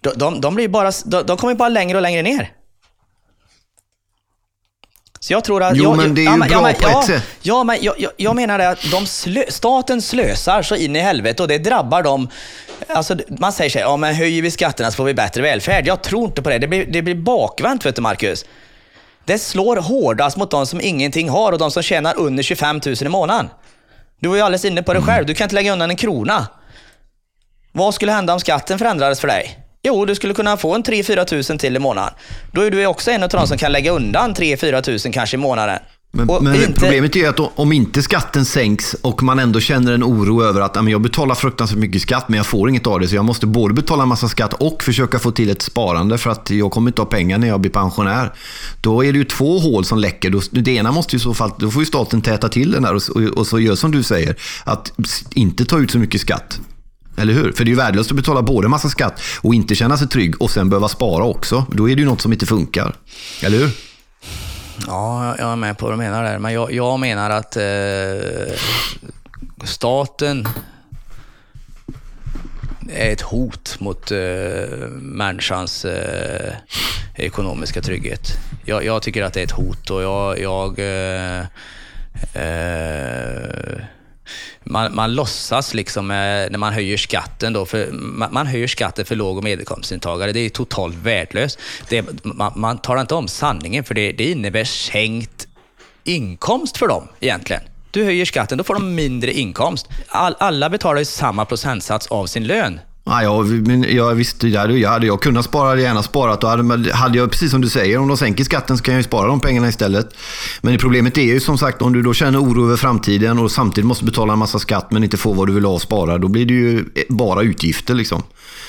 Speaker 1: de, de, de, blir bara, de, de kommer bara längre och längre ner. Så jag tror att...
Speaker 2: Jo,
Speaker 1: jag,
Speaker 2: men det är ju
Speaker 1: ja, men-
Speaker 2: bra
Speaker 1: ja,
Speaker 2: på ett
Speaker 1: ja,
Speaker 2: sätt.
Speaker 1: Ja, men jag, jag, jag menar att de slö, staten slösar så in i helvete och det drabbar dem. Alltså, man säger sig, ja men höjer vi skatterna så får vi bättre välfärd. Jag tror inte på det. Det blir, det blir bakvänt, vet du Marcus. Det slår hårdast mot de som ingenting har och de som tjänar under 25 000 i månaden. Du var ju alldeles inne på det själv. Du kan inte lägga undan en krona. Vad skulle hända om skatten förändrades för dig? Jo, du skulle kunna få en 3-4 tusen till i månaden. Då är du också en av de som kan lägga undan 3-4 tusen kanske i månaden.
Speaker 2: Men, men
Speaker 1: inte-
Speaker 2: problemet är att om inte skatten sänks och man ändå känner en oro över att "Ja, men jag betalar fruktansvärt mycket skatt men jag får inget av det så jag måste både betala en massa skatt och försöka få till ett sparande för att jag kommer inte ha pengar när jag blir pensionär. Då är det ju två hål som läcker. Det ena måste ju så fall, då får ju staten täta till den här och, och, och så gör som du säger, att inte ta ut så mycket skatt. Eller hur? För det är ju värdelöst att betala både massa skatt och inte känna sig trygg och sen behöva spara också. Då är det ju något som inte funkar. Eller hur?
Speaker 1: Ja, jag- är med på vad du menar där. Men jag, jag menar att eh, staten är ett hot mot eh, människans eh, ekonomiska trygghet. Jag, jag tycker att det är ett hot och jag... jag eh, eh, man, man låtsas liksom eh, när man höjer skatten då, för man, man höjer skatten för låg och medelinkomsttagare. Det är totalt värdelöst. Det, man, man talar inte om sanningen för det, det innebär sänkt inkomst för dem egentligen. Du höjer skatten, då får de mindre inkomst. All, alla betalar ju samma procentsats av sin lön.
Speaker 2: Ja, jag, men jag visste, jag hade, jag hade jag kunnat spara, hade gärna sparat. Och hade, hade jag, precis som du säger, om de sänker skatten så kan jag ju spara de pengarna istället. Men problemet är ju som sagt, om du då känner oro över framtiden och samtidigt måste betala en massa skatt men inte får vad du vill ha och spara, då blir det ju eh, bara utgifter liksom.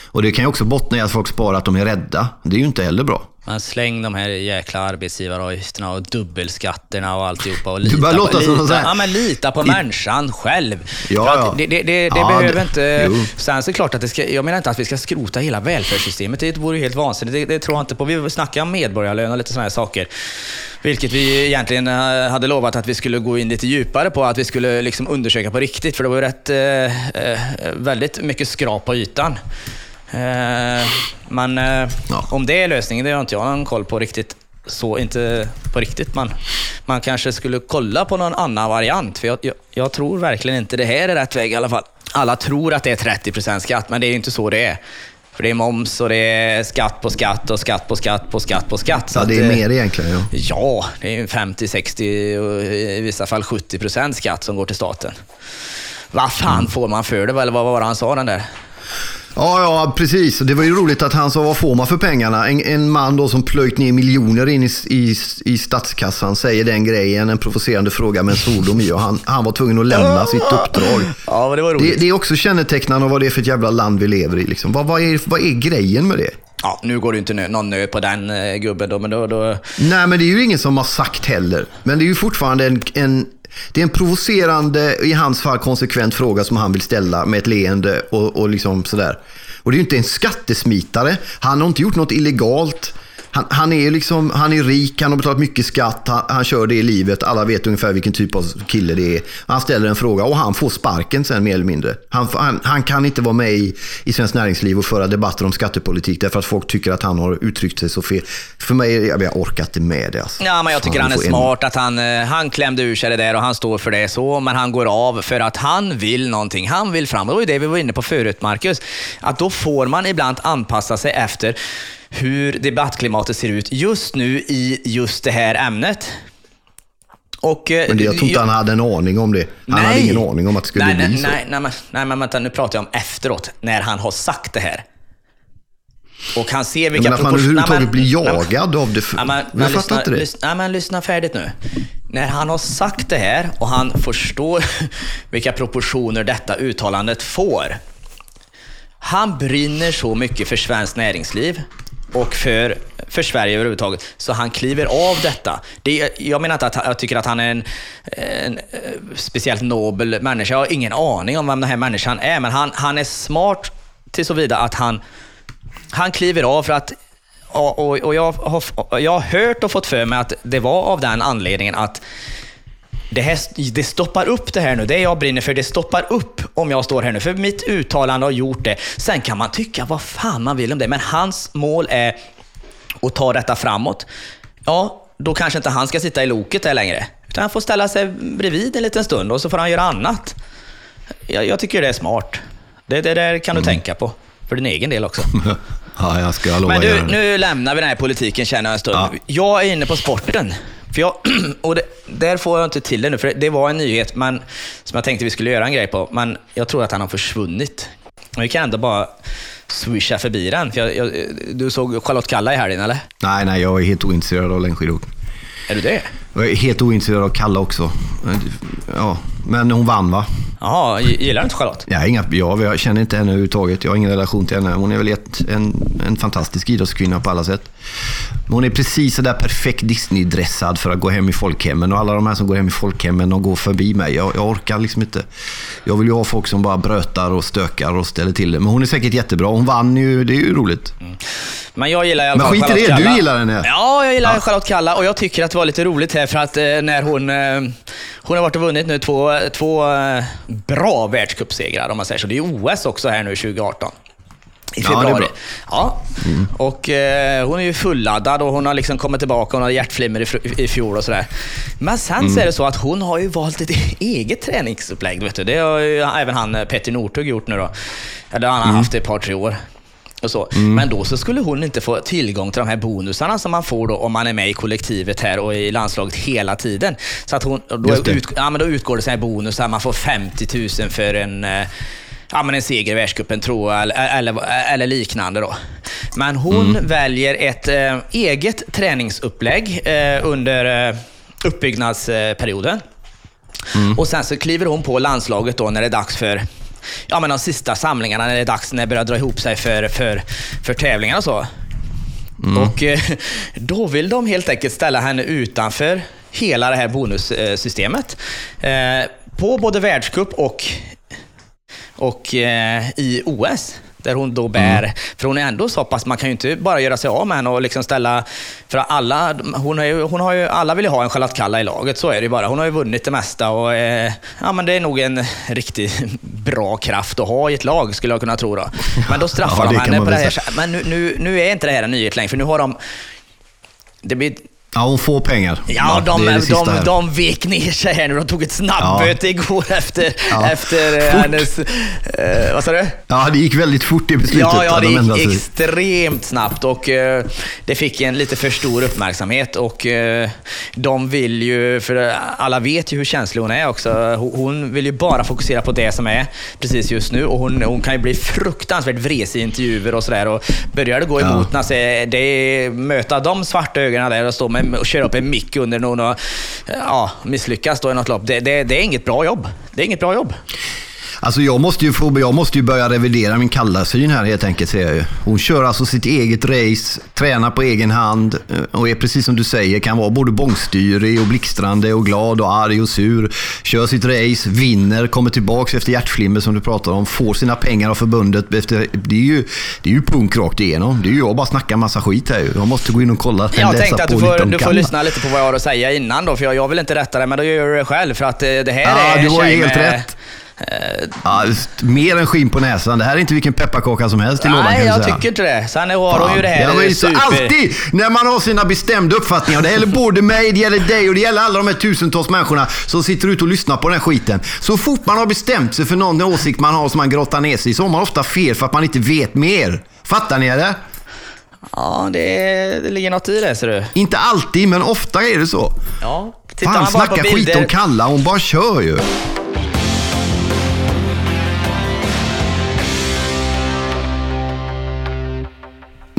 Speaker 2: Och det kan ju också bottna i att folk sparar att de är rädda. Det är ju inte heller bra.
Speaker 1: Man släng de här jäkla arbetsgivaravgifterna och dubbelskatterna och alltihopa. Och
Speaker 2: Du
Speaker 1: lita
Speaker 2: börjar
Speaker 1: på,
Speaker 2: låta som
Speaker 1: lita,
Speaker 2: här-
Speaker 1: ja, men lita på människan själv.
Speaker 2: Ja, ja.
Speaker 1: Det, det, det, det
Speaker 2: Ja,
Speaker 1: behöver inte...
Speaker 2: jo.
Speaker 1: Sen så är det klart att det ska, jag menar inte att vi ska skrota hela välfärdssystemet. Det vore ju helt vansinnigt. Det, det tror jag inte på. Vi snackar om medborgarlön och lite sådana här saker. Vilket vi egentligen eh, hade lovat att vi skulle gå in lite djupare på. Att vi skulle liksom undersöka på riktigt. För det var ju rätt, eh, eh, väldigt mycket skrap på ytan. Eh, men eh,
Speaker 2: Ja.
Speaker 1: om det är lösningen, det har inte jag någon koll på riktigt. Så inte på riktigt. Man, man kanske skulle kolla på någon annan variant. För jag, jag, jag tror verkligen inte det här är rätt väg i alla fall. Alla tror att det är 30% skatt, men det är ju inte så det är. För det är moms och det är skatt på skatt och skatt på skatt på skatt på skatt. Så
Speaker 2: Ja, det är
Speaker 1: eh,
Speaker 2: mer egentligen. Ja.
Speaker 1: Ja, det är ju 50, 60 och i vissa fall 70 procent skatt som går till staten. Vad fan får man för det? Eller vad var det han sa den där?
Speaker 2: Ja, ja, precis. Det var ju roligt att han sa vad får man för pengarna? En, en man då som plöjt ner miljoner in i, i, i statskassan säger den grejen, en provocerande fråga med en svordom i och han, han var tvungen att lämna sitt uppdrag.
Speaker 1: Ja, men det var
Speaker 2: Det,
Speaker 1: roligt.
Speaker 2: det är också kännetecknande av vad det är för ett jävla land vi lever i. Liksom. Vad, vad, är, vad är grejen med det?
Speaker 1: Ja, nu går det ju inte nö, någon nöd på den eh, gubben då, men då, då...
Speaker 2: Nej, men det är ju ingen som har sagt heller. Men det är ju fortfarande en, en, det är en provocerande, i hans fall konsekvent fråga som han vill ställa med ett leende och, och liksom sådär. Och det är ju inte en skattesmitare. Han har inte gjort något illegalt. Han, han, är liksom, han är rik, han har betalat mycket skatt, han, han, kör det i livet. Alla vet ungefär vilken typ av kille det är. Han ställer en fråga och han får sparken sen mer eller mindre. Han, han, han kan inte vara med i, i Svenskt Näringsliv och föra debatter om skattepolitik därför att folk tycker att han har uttryckt sig så fel. För mig, jag, jag orkar inte med det. Alltså.
Speaker 1: Ja, men jag tycker han är
Speaker 2: får en-
Speaker 1: smart att han, eh, han klämde ur sig det där och han står för det så, men han går av för att han vill någonting. Han vill fram. Det var ju det vi var inne på förut, Marcus. Att då får man ibland anpassa sig efter hur debattklimatet ser ut just nu i just det här ämnet. Och, eh,
Speaker 2: Men det, jag tror inte han hade en aning om det. Han hade ingen aning om att det skulle
Speaker 1: nej,
Speaker 2: bli
Speaker 1: nej,
Speaker 2: så.
Speaker 1: Nej, nej, men, nej, men vänta, nu pratar jag om efteråt, när han har sagt det här. Och han ser vilka
Speaker 2: Men att man överhuvudtaget
Speaker 1: Nej,
Speaker 2: blir
Speaker 1: nej,
Speaker 2: jagad av det.
Speaker 1: Ja, men,
Speaker 2: jag fattar inte det.
Speaker 1: Ja, men lyssna färdigt nu. När han har sagt det här och han förstår vilka proportioner detta uttalandet får. Han brinner så mycket för svenskt näringsliv och för, för Sverige överhuvudtaget, så han kliver av detta. Det, jag menar inte att jag tycker att han är en, en eh, speciellt nobel människa. Jag har ingen aning om vem den här människan är, men han, han är smart till så att han, han kliver av för att och, och, och jag, har, jag har hört och fått för mig att det var av den anledningen att det, här, det stoppar upp det här nu. Det jag brinner för, det stoppar upp om jag står här nu. För mitt uttalande har gjort det. Sen kan man tycka vad fan man vill om det, men hans mål är att ta detta framåt. Ja, då kanske inte han ska sitta i loket där längre. Utan han får ställa sig bredvid en liten stund och så får han göra annat. Jag, jag tycker det är smart. Det, det där kan du tänka på. För din egen del också.
Speaker 2: Ja, jag ska lova
Speaker 1: Men du, nu lämnar vi den här politiken känner jag en stund.
Speaker 2: Ja.
Speaker 1: Jag är inne på sporten. För jag, och det, där får jag inte till det nu, för det var en nyhet men, som jag tänkte vi skulle göra en grej på, men jag tror att han har försvunnit. Vi kan ändå bara swisha förbi den. För jag, jag, du såg Charlotte Kalla i helgen, eller?
Speaker 2: Nej, nej, jag är helt ointresserad av längdskidåkning.
Speaker 1: Är du det?
Speaker 2: Jag är helt ointresserad av Kalla också. Ja, men hon vann va?
Speaker 1: Jaha, gillar du inte Charlotte?
Speaker 2: Jag, inga, jag, jag känner inte henne överhuvudtaget. Jag har ingen relation till henne. Hon är väl ett, en, en fantastisk idrottskvinna på alla sätt. Men hon är precis sådär perfekt Disney-dressad för att gå hem i folkhemmen. Och alla de här som går hem i folkhemmen, de går förbi mig. Jag, jag orkar liksom inte. Jag vill ju ha folk som bara brötar och stökar och ställer till det. Men hon är säkert jättebra. Hon vann ju, det är ju roligt.
Speaker 1: Men jag gillar i alla
Speaker 2: Men
Speaker 1: fall
Speaker 2: skit i det, du gillar henne.
Speaker 1: Ja, jag gillar
Speaker 2: Ja.
Speaker 1: Charlotte Kalla och jag tycker att det var lite roligt här för att eh, när hon... Eh, hon har varit och vunnit nu två, två eh, bra världscupsegrar om man säger så. Det är OS också här nu 2018. I
Speaker 2: Ja, det är
Speaker 1: februari.
Speaker 2: bra.
Speaker 1: Ja, och eh, hon är ju fulladdad och hon har liksom kommit tillbaka. Hon hade hjärtflimmer i, i fjol och sådär. Men sen
Speaker 2: Mm.
Speaker 1: så är det så att hon har ju valt ett eget träningsupplägg. Vet du. Det har ju även han eh, Petter Northug gjort nu då. Ja, det har
Speaker 2: Mm.
Speaker 1: han haft i ett par, tre år. Och så. Men då så skulle hon inte få tillgång till de här bonusarna som man får då om man är med i kollektivet här och i landslaget hela tiden. Så att hon, då, ut, ja, men då utgår det så här bonusar, man får 50 000 för en, eh, ja, men en seger i världscupen tror jag, eller, eller, eller liknande. Då. Men hon väljer ett eh, eget träningsupplägg eh, under eh, uppbyggnadsperioden. Och sen så kliver hon på landslaget då när det är dags för ja, men de sista samlingarna, när det är dags när det börjar dra ihop sig för, för, för tävlingar och så. Och eh, då vill de helt enkelt ställa henne utanför hela det här bonussystemet. Eh, på både världscup och, och eh, i OS. Där hon då bär, för hon är ändå så pass, man kan ju inte bara göra sig av med henne och liksom ställa, för alla, hon, är ju, hon har ju, alla vill ju ha en Charlotte Kalla i laget, så är det ju bara. Hon har ju vunnit det mesta och eh, ja men det är nog en riktigt bra kraft att ha i ett lag, skulle jag kunna tro då. Men då straffar
Speaker 2: Ja,
Speaker 1: de henne på det här. Men nu, nu, nu är inte det här en nyhet längre, för nu har de, det blir
Speaker 2: Ja, hon får pengar.
Speaker 1: Ja, de,
Speaker 2: det det sista
Speaker 1: de,
Speaker 2: här.
Speaker 1: de vek ner sig här nu. De tog ett snabbböte igår efter,
Speaker 2: Ja.
Speaker 1: efter eh,
Speaker 2: Fort.
Speaker 1: hennes... Eh, vad sa du?
Speaker 2: Ja, det gick väldigt fort i beslutet.
Speaker 1: Ja, ja, det
Speaker 2: de
Speaker 1: gick extremt snabbt och eh, det fick en lite för stor uppmärksamhet och eh, de vill ju, för alla vet ju hur känslig hon är också. Hon, vill ju bara fokusera på det som är precis just nu och hon, hon kan ju bli fruktansvärt vresig i intervjuer och sådär och börjar det gå
Speaker 2: Ja.
Speaker 1: emot när det, det möta de svarta ögonen där och stå med, och köra upp en mick under någon och eh, ja, misslyckas då i något lopp. Det, det, det är inget bra jobb. Det är inget bra jobb.
Speaker 2: Alltså jag måste, ju få, jag måste ju börja revidera min kallarsyn här helt enkelt, säger jag ju. Hon kör alltså sitt eget race, tränar på egen hand eh, och är precis som du säger, kan vara både bångstyrig och blixtrande och glad och arg och sur. Kör sitt race, vinner, kommer tillbaks efter hjärtflimmer som du pratar om, får sina pengar av förbundet. Efter, det, är ju, det är ju punk rakt igenom. Det är ju jag bara snackar massa skit här ju. Jag måste gå in och kolla.
Speaker 1: Jag tänkte att du får, du får lyssna lite på vad jag har att säga innan då, för jag, jag vill inte rätta dig, men då gör du det själv. För att eh, det här
Speaker 2: Ja,
Speaker 1: är
Speaker 2: du har ju helt
Speaker 1: med-
Speaker 2: rätt. Ja, mer än skinn på näsan. Det här är inte vilken pepparkaka som helst i lådan kan
Speaker 1: Nej,
Speaker 2: vi
Speaker 1: jag
Speaker 2: säga.
Speaker 1: tycker inte det. Sen har hon ju det här
Speaker 2: men så
Speaker 1: super...
Speaker 2: Alltid när man har sina bestämda uppfattningar, det gäller både mig, det gäller dig och det gäller alla de här tusentals människorna som sitter ute och lyssnar på den här skiten. Så fort man har bestämt sig för någon åsikt man har som man grottar ner sig i, så har man ofta fel för att man inte vet mer. Fattar ni eller?
Speaker 1: Ja, det, det ligger något i det ser du.
Speaker 2: Inte alltid, men ofta är det så.
Speaker 1: Ja,
Speaker 2: Fan, snacka skit om Kalla, hon bara kör ju.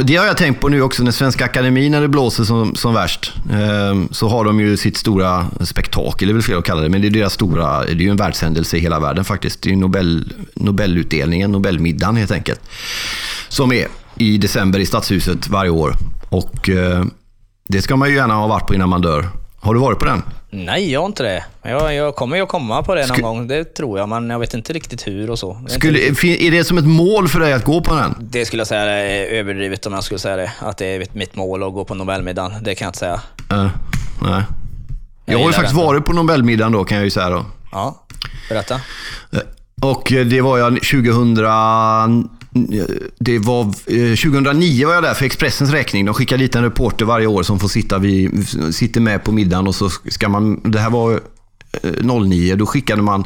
Speaker 2: Det har jag tänkt på nu också när Svenska Akademin, när det blåser som, som värst, eh, så har de ju sitt stora spektakel, det är väl fel att kalla det, men det är deras stora, det är ju en världshändelse i hela världen faktiskt. Det är ju Nobel, Nobelutdelningen, Nobelmiddagen helt enkelt, som är i december i Stadshuset varje år. Och eh, det ska man ju gärna ha varit på innan man dör. Har du varit på den?
Speaker 1: Nej, jag har inte det. Jag, jag kommer ju komma på det någon
Speaker 2: Sku-
Speaker 1: gång, det tror jag, men jag vet inte riktigt hur och så.
Speaker 2: Skulle, är det som ett mål för dig att gå på den?
Speaker 1: Det skulle jag säga är överdrivet om jag skulle säga det. Att det är mitt mål att gå på Nobelmiddagen. Det kan jag inte säga.
Speaker 2: Eh, nej. Jag
Speaker 1: Jag
Speaker 2: har ju faktiskt
Speaker 1: den.
Speaker 2: varit på Nobelmiddagen då, kan jag ju säga då.
Speaker 1: Ja, berätta.
Speaker 2: Eh, Och eh, det var jag 2000... Det var, eh, 2009 var jag där för Expressens räkning. De skickar dit en reporter varje år som får sitta vid, sitter med på middagen och så ska man... Det här var eh, 09, då skickade man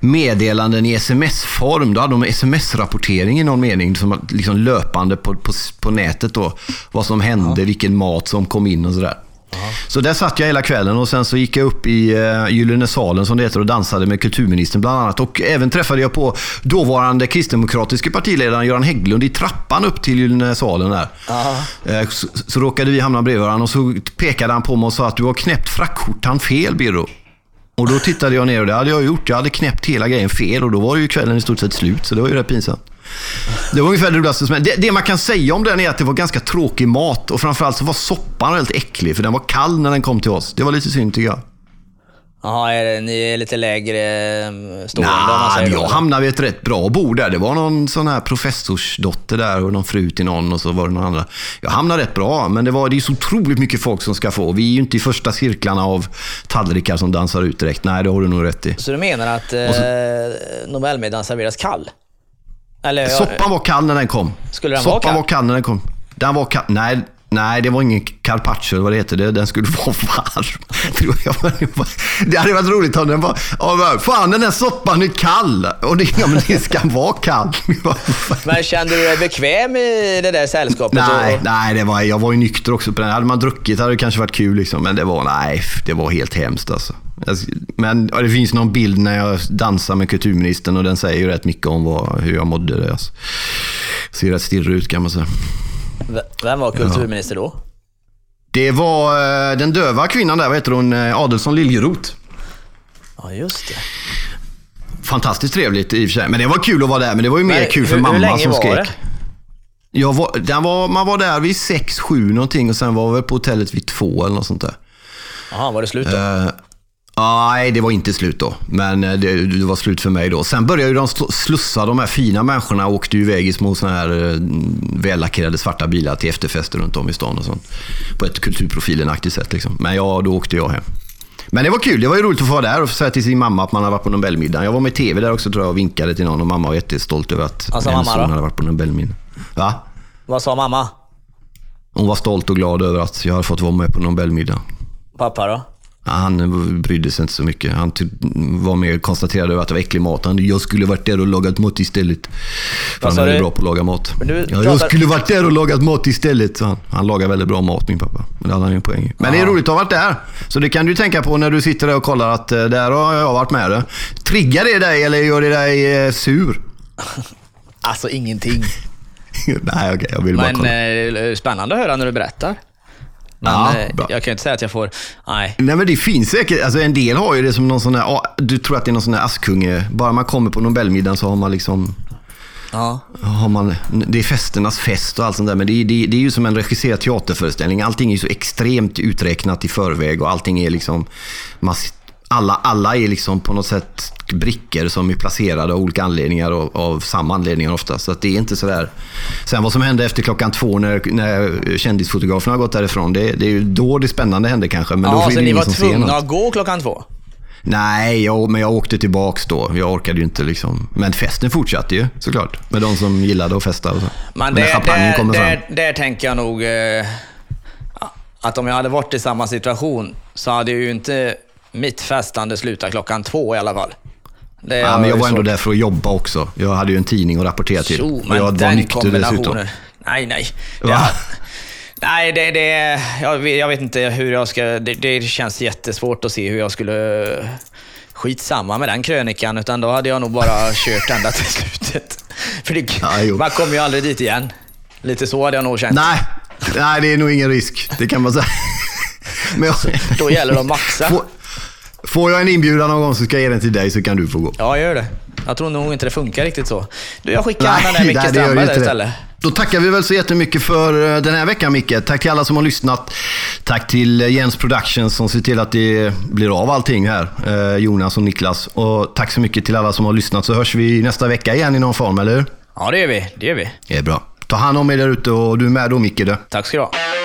Speaker 2: meddelanden i sms-form. Då hade de sms-rapportering i någon mening, som liksom löpande på, på, på nätet då. Vad som hände, vilken mat som kom in och sådär. Så där satt jag hela kvällen och sen så gick jag upp i uh, Gyllene salen som det heter och dansade med kulturministern bland annat. Och även träffade jag på dåvarande kristdemokratiske partiledaren Göran Hägglund i trappan upp till Gyllene salen där. Eh, så, så råkade vi hamna bredvid varandra och så pekade han på mig och sa att du har knäppt frackskjortan fel Birro. Och då tittade jag ner och det hade jag gjort. Jag hade knäppt hela grejen fel och då var ju kvällen i stort sett slut. Så det var ju rätt pinsamt. Det var ungefär det roligaste som det, det man kan säga om den är att det var ganska tråkig mat och framförallt så var soppan väldigt äcklig för den var kall när den kom till oss. Det var lite synd tycker jag.
Speaker 1: Jaha, är det, ni är lite lägre eh, stående om man säger
Speaker 2: jag hamnade vid ett rätt bra bord där. Det var någon sån här professorsdotter där och någon fru till någon och så var det någon andra. Jag hamnade rätt bra, men det, var, det är så otroligt mycket folk som ska få. Vi är ju inte i första cirklarna av tallrikar som dansar ut direkt. Nej, det har du nog rätt i.
Speaker 1: Så du menar att eh, Nobelmiddagen serveras kall? Eller,
Speaker 2: Soppan var kall när den kom.
Speaker 1: Skulle den vara
Speaker 2: Soppan
Speaker 1: kall?
Speaker 2: var kall när den kom. Den var kall. Nej, nej, det var ingen carpaccio eller vad det heter. Det- Den skulle vara varm. Det hade varit roligt om den var... Fan, den här soppan är kall. Och det, ja, men det ska vara kall.
Speaker 1: Men kände du dig bekväm i det där sällskapet?
Speaker 2: Nej,
Speaker 1: Och-
Speaker 2: nej det var, jag var ju nykter också på den. Hade man druckit hade det kanske varit kul liksom. Men det var, nej, det var helt hemskt alltså. Men det finns någon bild när jag dansar med kulturministern och den säger ju rätt mycket om vad, hur jag mådde. Alltså. Ser rätt stirrig ut kan man säga.
Speaker 1: Vem var kulturminister då?
Speaker 2: Det var eh, den döva kvinnan där, vad heter hon? Eh, Adelsson Liljeroth.
Speaker 1: Ja, just det.
Speaker 2: Fantastiskt trevligt i och för sig. Men det var kul att vara där. Men det var ju mer
Speaker 1: Men
Speaker 2: kul för
Speaker 1: hur- hur
Speaker 2: mamma
Speaker 1: länge
Speaker 2: som
Speaker 1: var
Speaker 2: skrek.
Speaker 1: det?
Speaker 2: Jag var, var, man var där vid sex, sju någonting och sen var vi på hotellet vid två eller något sånt där.
Speaker 1: Jaha, var det slut då?
Speaker 2: Eh, Nej, det var inte slut då. Men eh, det, det var slut för mig då. Sen började ju de sl- slussa, de här fina människorna åkte ju iväg i små såna här eh, vällackerade svarta bilar till efterfester runt om i stan och sånt. På ett kulturprofilen-aktigt sätt liksom. Men ja, då åkte jag hem. Men det var kul. Det var ju roligt att få vara där och få säga till sin mamma att man hade varit på Nobelmiddagen. Jag var med i TV där också tror jag och vinkade till någon och mamma var jättestolt över att
Speaker 1: sa
Speaker 2: hennes son
Speaker 1: då?
Speaker 2: hade varit på Nobelmiddagen. Va?
Speaker 1: Vad sa mamma?
Speaker 2: Hon var stolt och glad över att jag hade fått vara med på Nobelmiddagen.
Speaker 1: Pappa då?
Speaker 2: Han brydde sig inte så mycket. Han ty- var mer koncentrerad över att det var äcklig mat. Han, jag skulle varit där och lagat mat istället. För han är bra på att laga mat.
Speaker 1: Men
Speaker 2: ja,
Speaker 1: pratar-
Speaker 2: Jag skulle varit där och lagat mat istället, sa han. Han lagar väldigt bra mat, min pappa. Men det hade han ju en poäng i. Men det är roligt att ha varit där. Så det kan du tänka på när du sitter där och kollar att eh, där har jag varit med. Det. Triggar det dig eller gör det dig eh, sur?
Speaker 1: Alltså ingenting.
Speaker 2: Nej, okej. jag vill bara
Speaker 1: Men
Speaker 2: kolla.
Speaker 1: eh, spännande att höra när du berättar. Men
Speaker 2: Ja,
Speaker 1: eh, jag kan inte säga att jag får... Nej.
Speaker 2: Nej men det finns säkert, alltså en del har ju det som någon sån här, du tror att det är någon sån här Askunge, bara man kommer på Nobelmiddagen så har man liksom,
Speaker 1: Ja.
Speaker 2: har man, det är festernas fest och allt sånt där. Men det är, det, är- det är ju som en regisserad teaterföreställning. Allting är ju så extremt uträknat i förväg och allting är liksom, man, alla, alla är liksom på något sätt brickor som är placerade av olika anledningar och av samma anledningar ofta. Så det är inte sådär. Sen vad som hände efter klockan två när, när kändisfotograferna har gått därifrån, det, det är ju då det spännande hände kanske. Men då
Speaker 1: Ja,
Speaker 2: ju
Speaker 1: så ni var tvungna att gå klockan två?
Speaker 2: Nej, jag, men jag åkte tillbaks då. Jag orkade ju inte liksom. Men festen fortsatte ju såklart. Med de som gillade att festa och så.
Speaker 1: Men
Speaker 2: När
Speaker 1: det,
Speaker 2: champagnen
Speaker 1: där,
Speaker 2: kommer fram.
Speaker 1: där, där tänker jag nog eh, att om jag hade varit i samma situation så hade ju inte mitt festande slutat klockan två i alla fall. Det
Speaker 2: Ja, men jag var ändå
Speaker 1: svårt-
Speaker 2: där för att jobba också. Jag hade ju en tidning att rapportera till.
Speaker 1: Jo, men
Speaker 2: jag var nykter dessutom.
Speaker 1: Nej, nej.
Speaker 2: Va?
Speaker 1: nej, det, det, jag, vet, jag vet inte hur jag ska... Det, det känns jättesvårt att se hur jag skulle... Skitsamma med den krönikan, utan då hade jag nog bara kört ända till slutet. För det,
Speaker 2: Ja,
Speaker 1: man kommer ju aldrig dit igen. Lite så hade jag nog känt.
Speaker 2: Nej, nej, det är nog ingen risk. Det kan man säga. Men jag,
Speaker 1: Då gäller det att maxa.
Speaker 2: Får, jag en inbjudan någon gång så ska jag ge den till dig så kan du få gå.
Speaker 1: Ja, gör det. Jag tror nog inte det funkar riktigt så. Du, jag skickar han den där Micke Strandberg där istället.
Speaker 2: det. Då tackar vi väl så jättemycket för eh, den här veckan Micke. Tack till alla som har lyssnat. Tack till eh, Jens Productions som ser till att det blir av allting här. Eh, Jonas och Niklas. Och tack så mycket till alla som har lyssnat så hörs vi nästa vecka igen i någon form, eller hur?
Speaker 1: Ja, det gör vi. Det gör vi.
Speaker 2: Det är bra. Ta hand om er där ute och du är med då Micke.
Speaker 1: Tack ska du ha.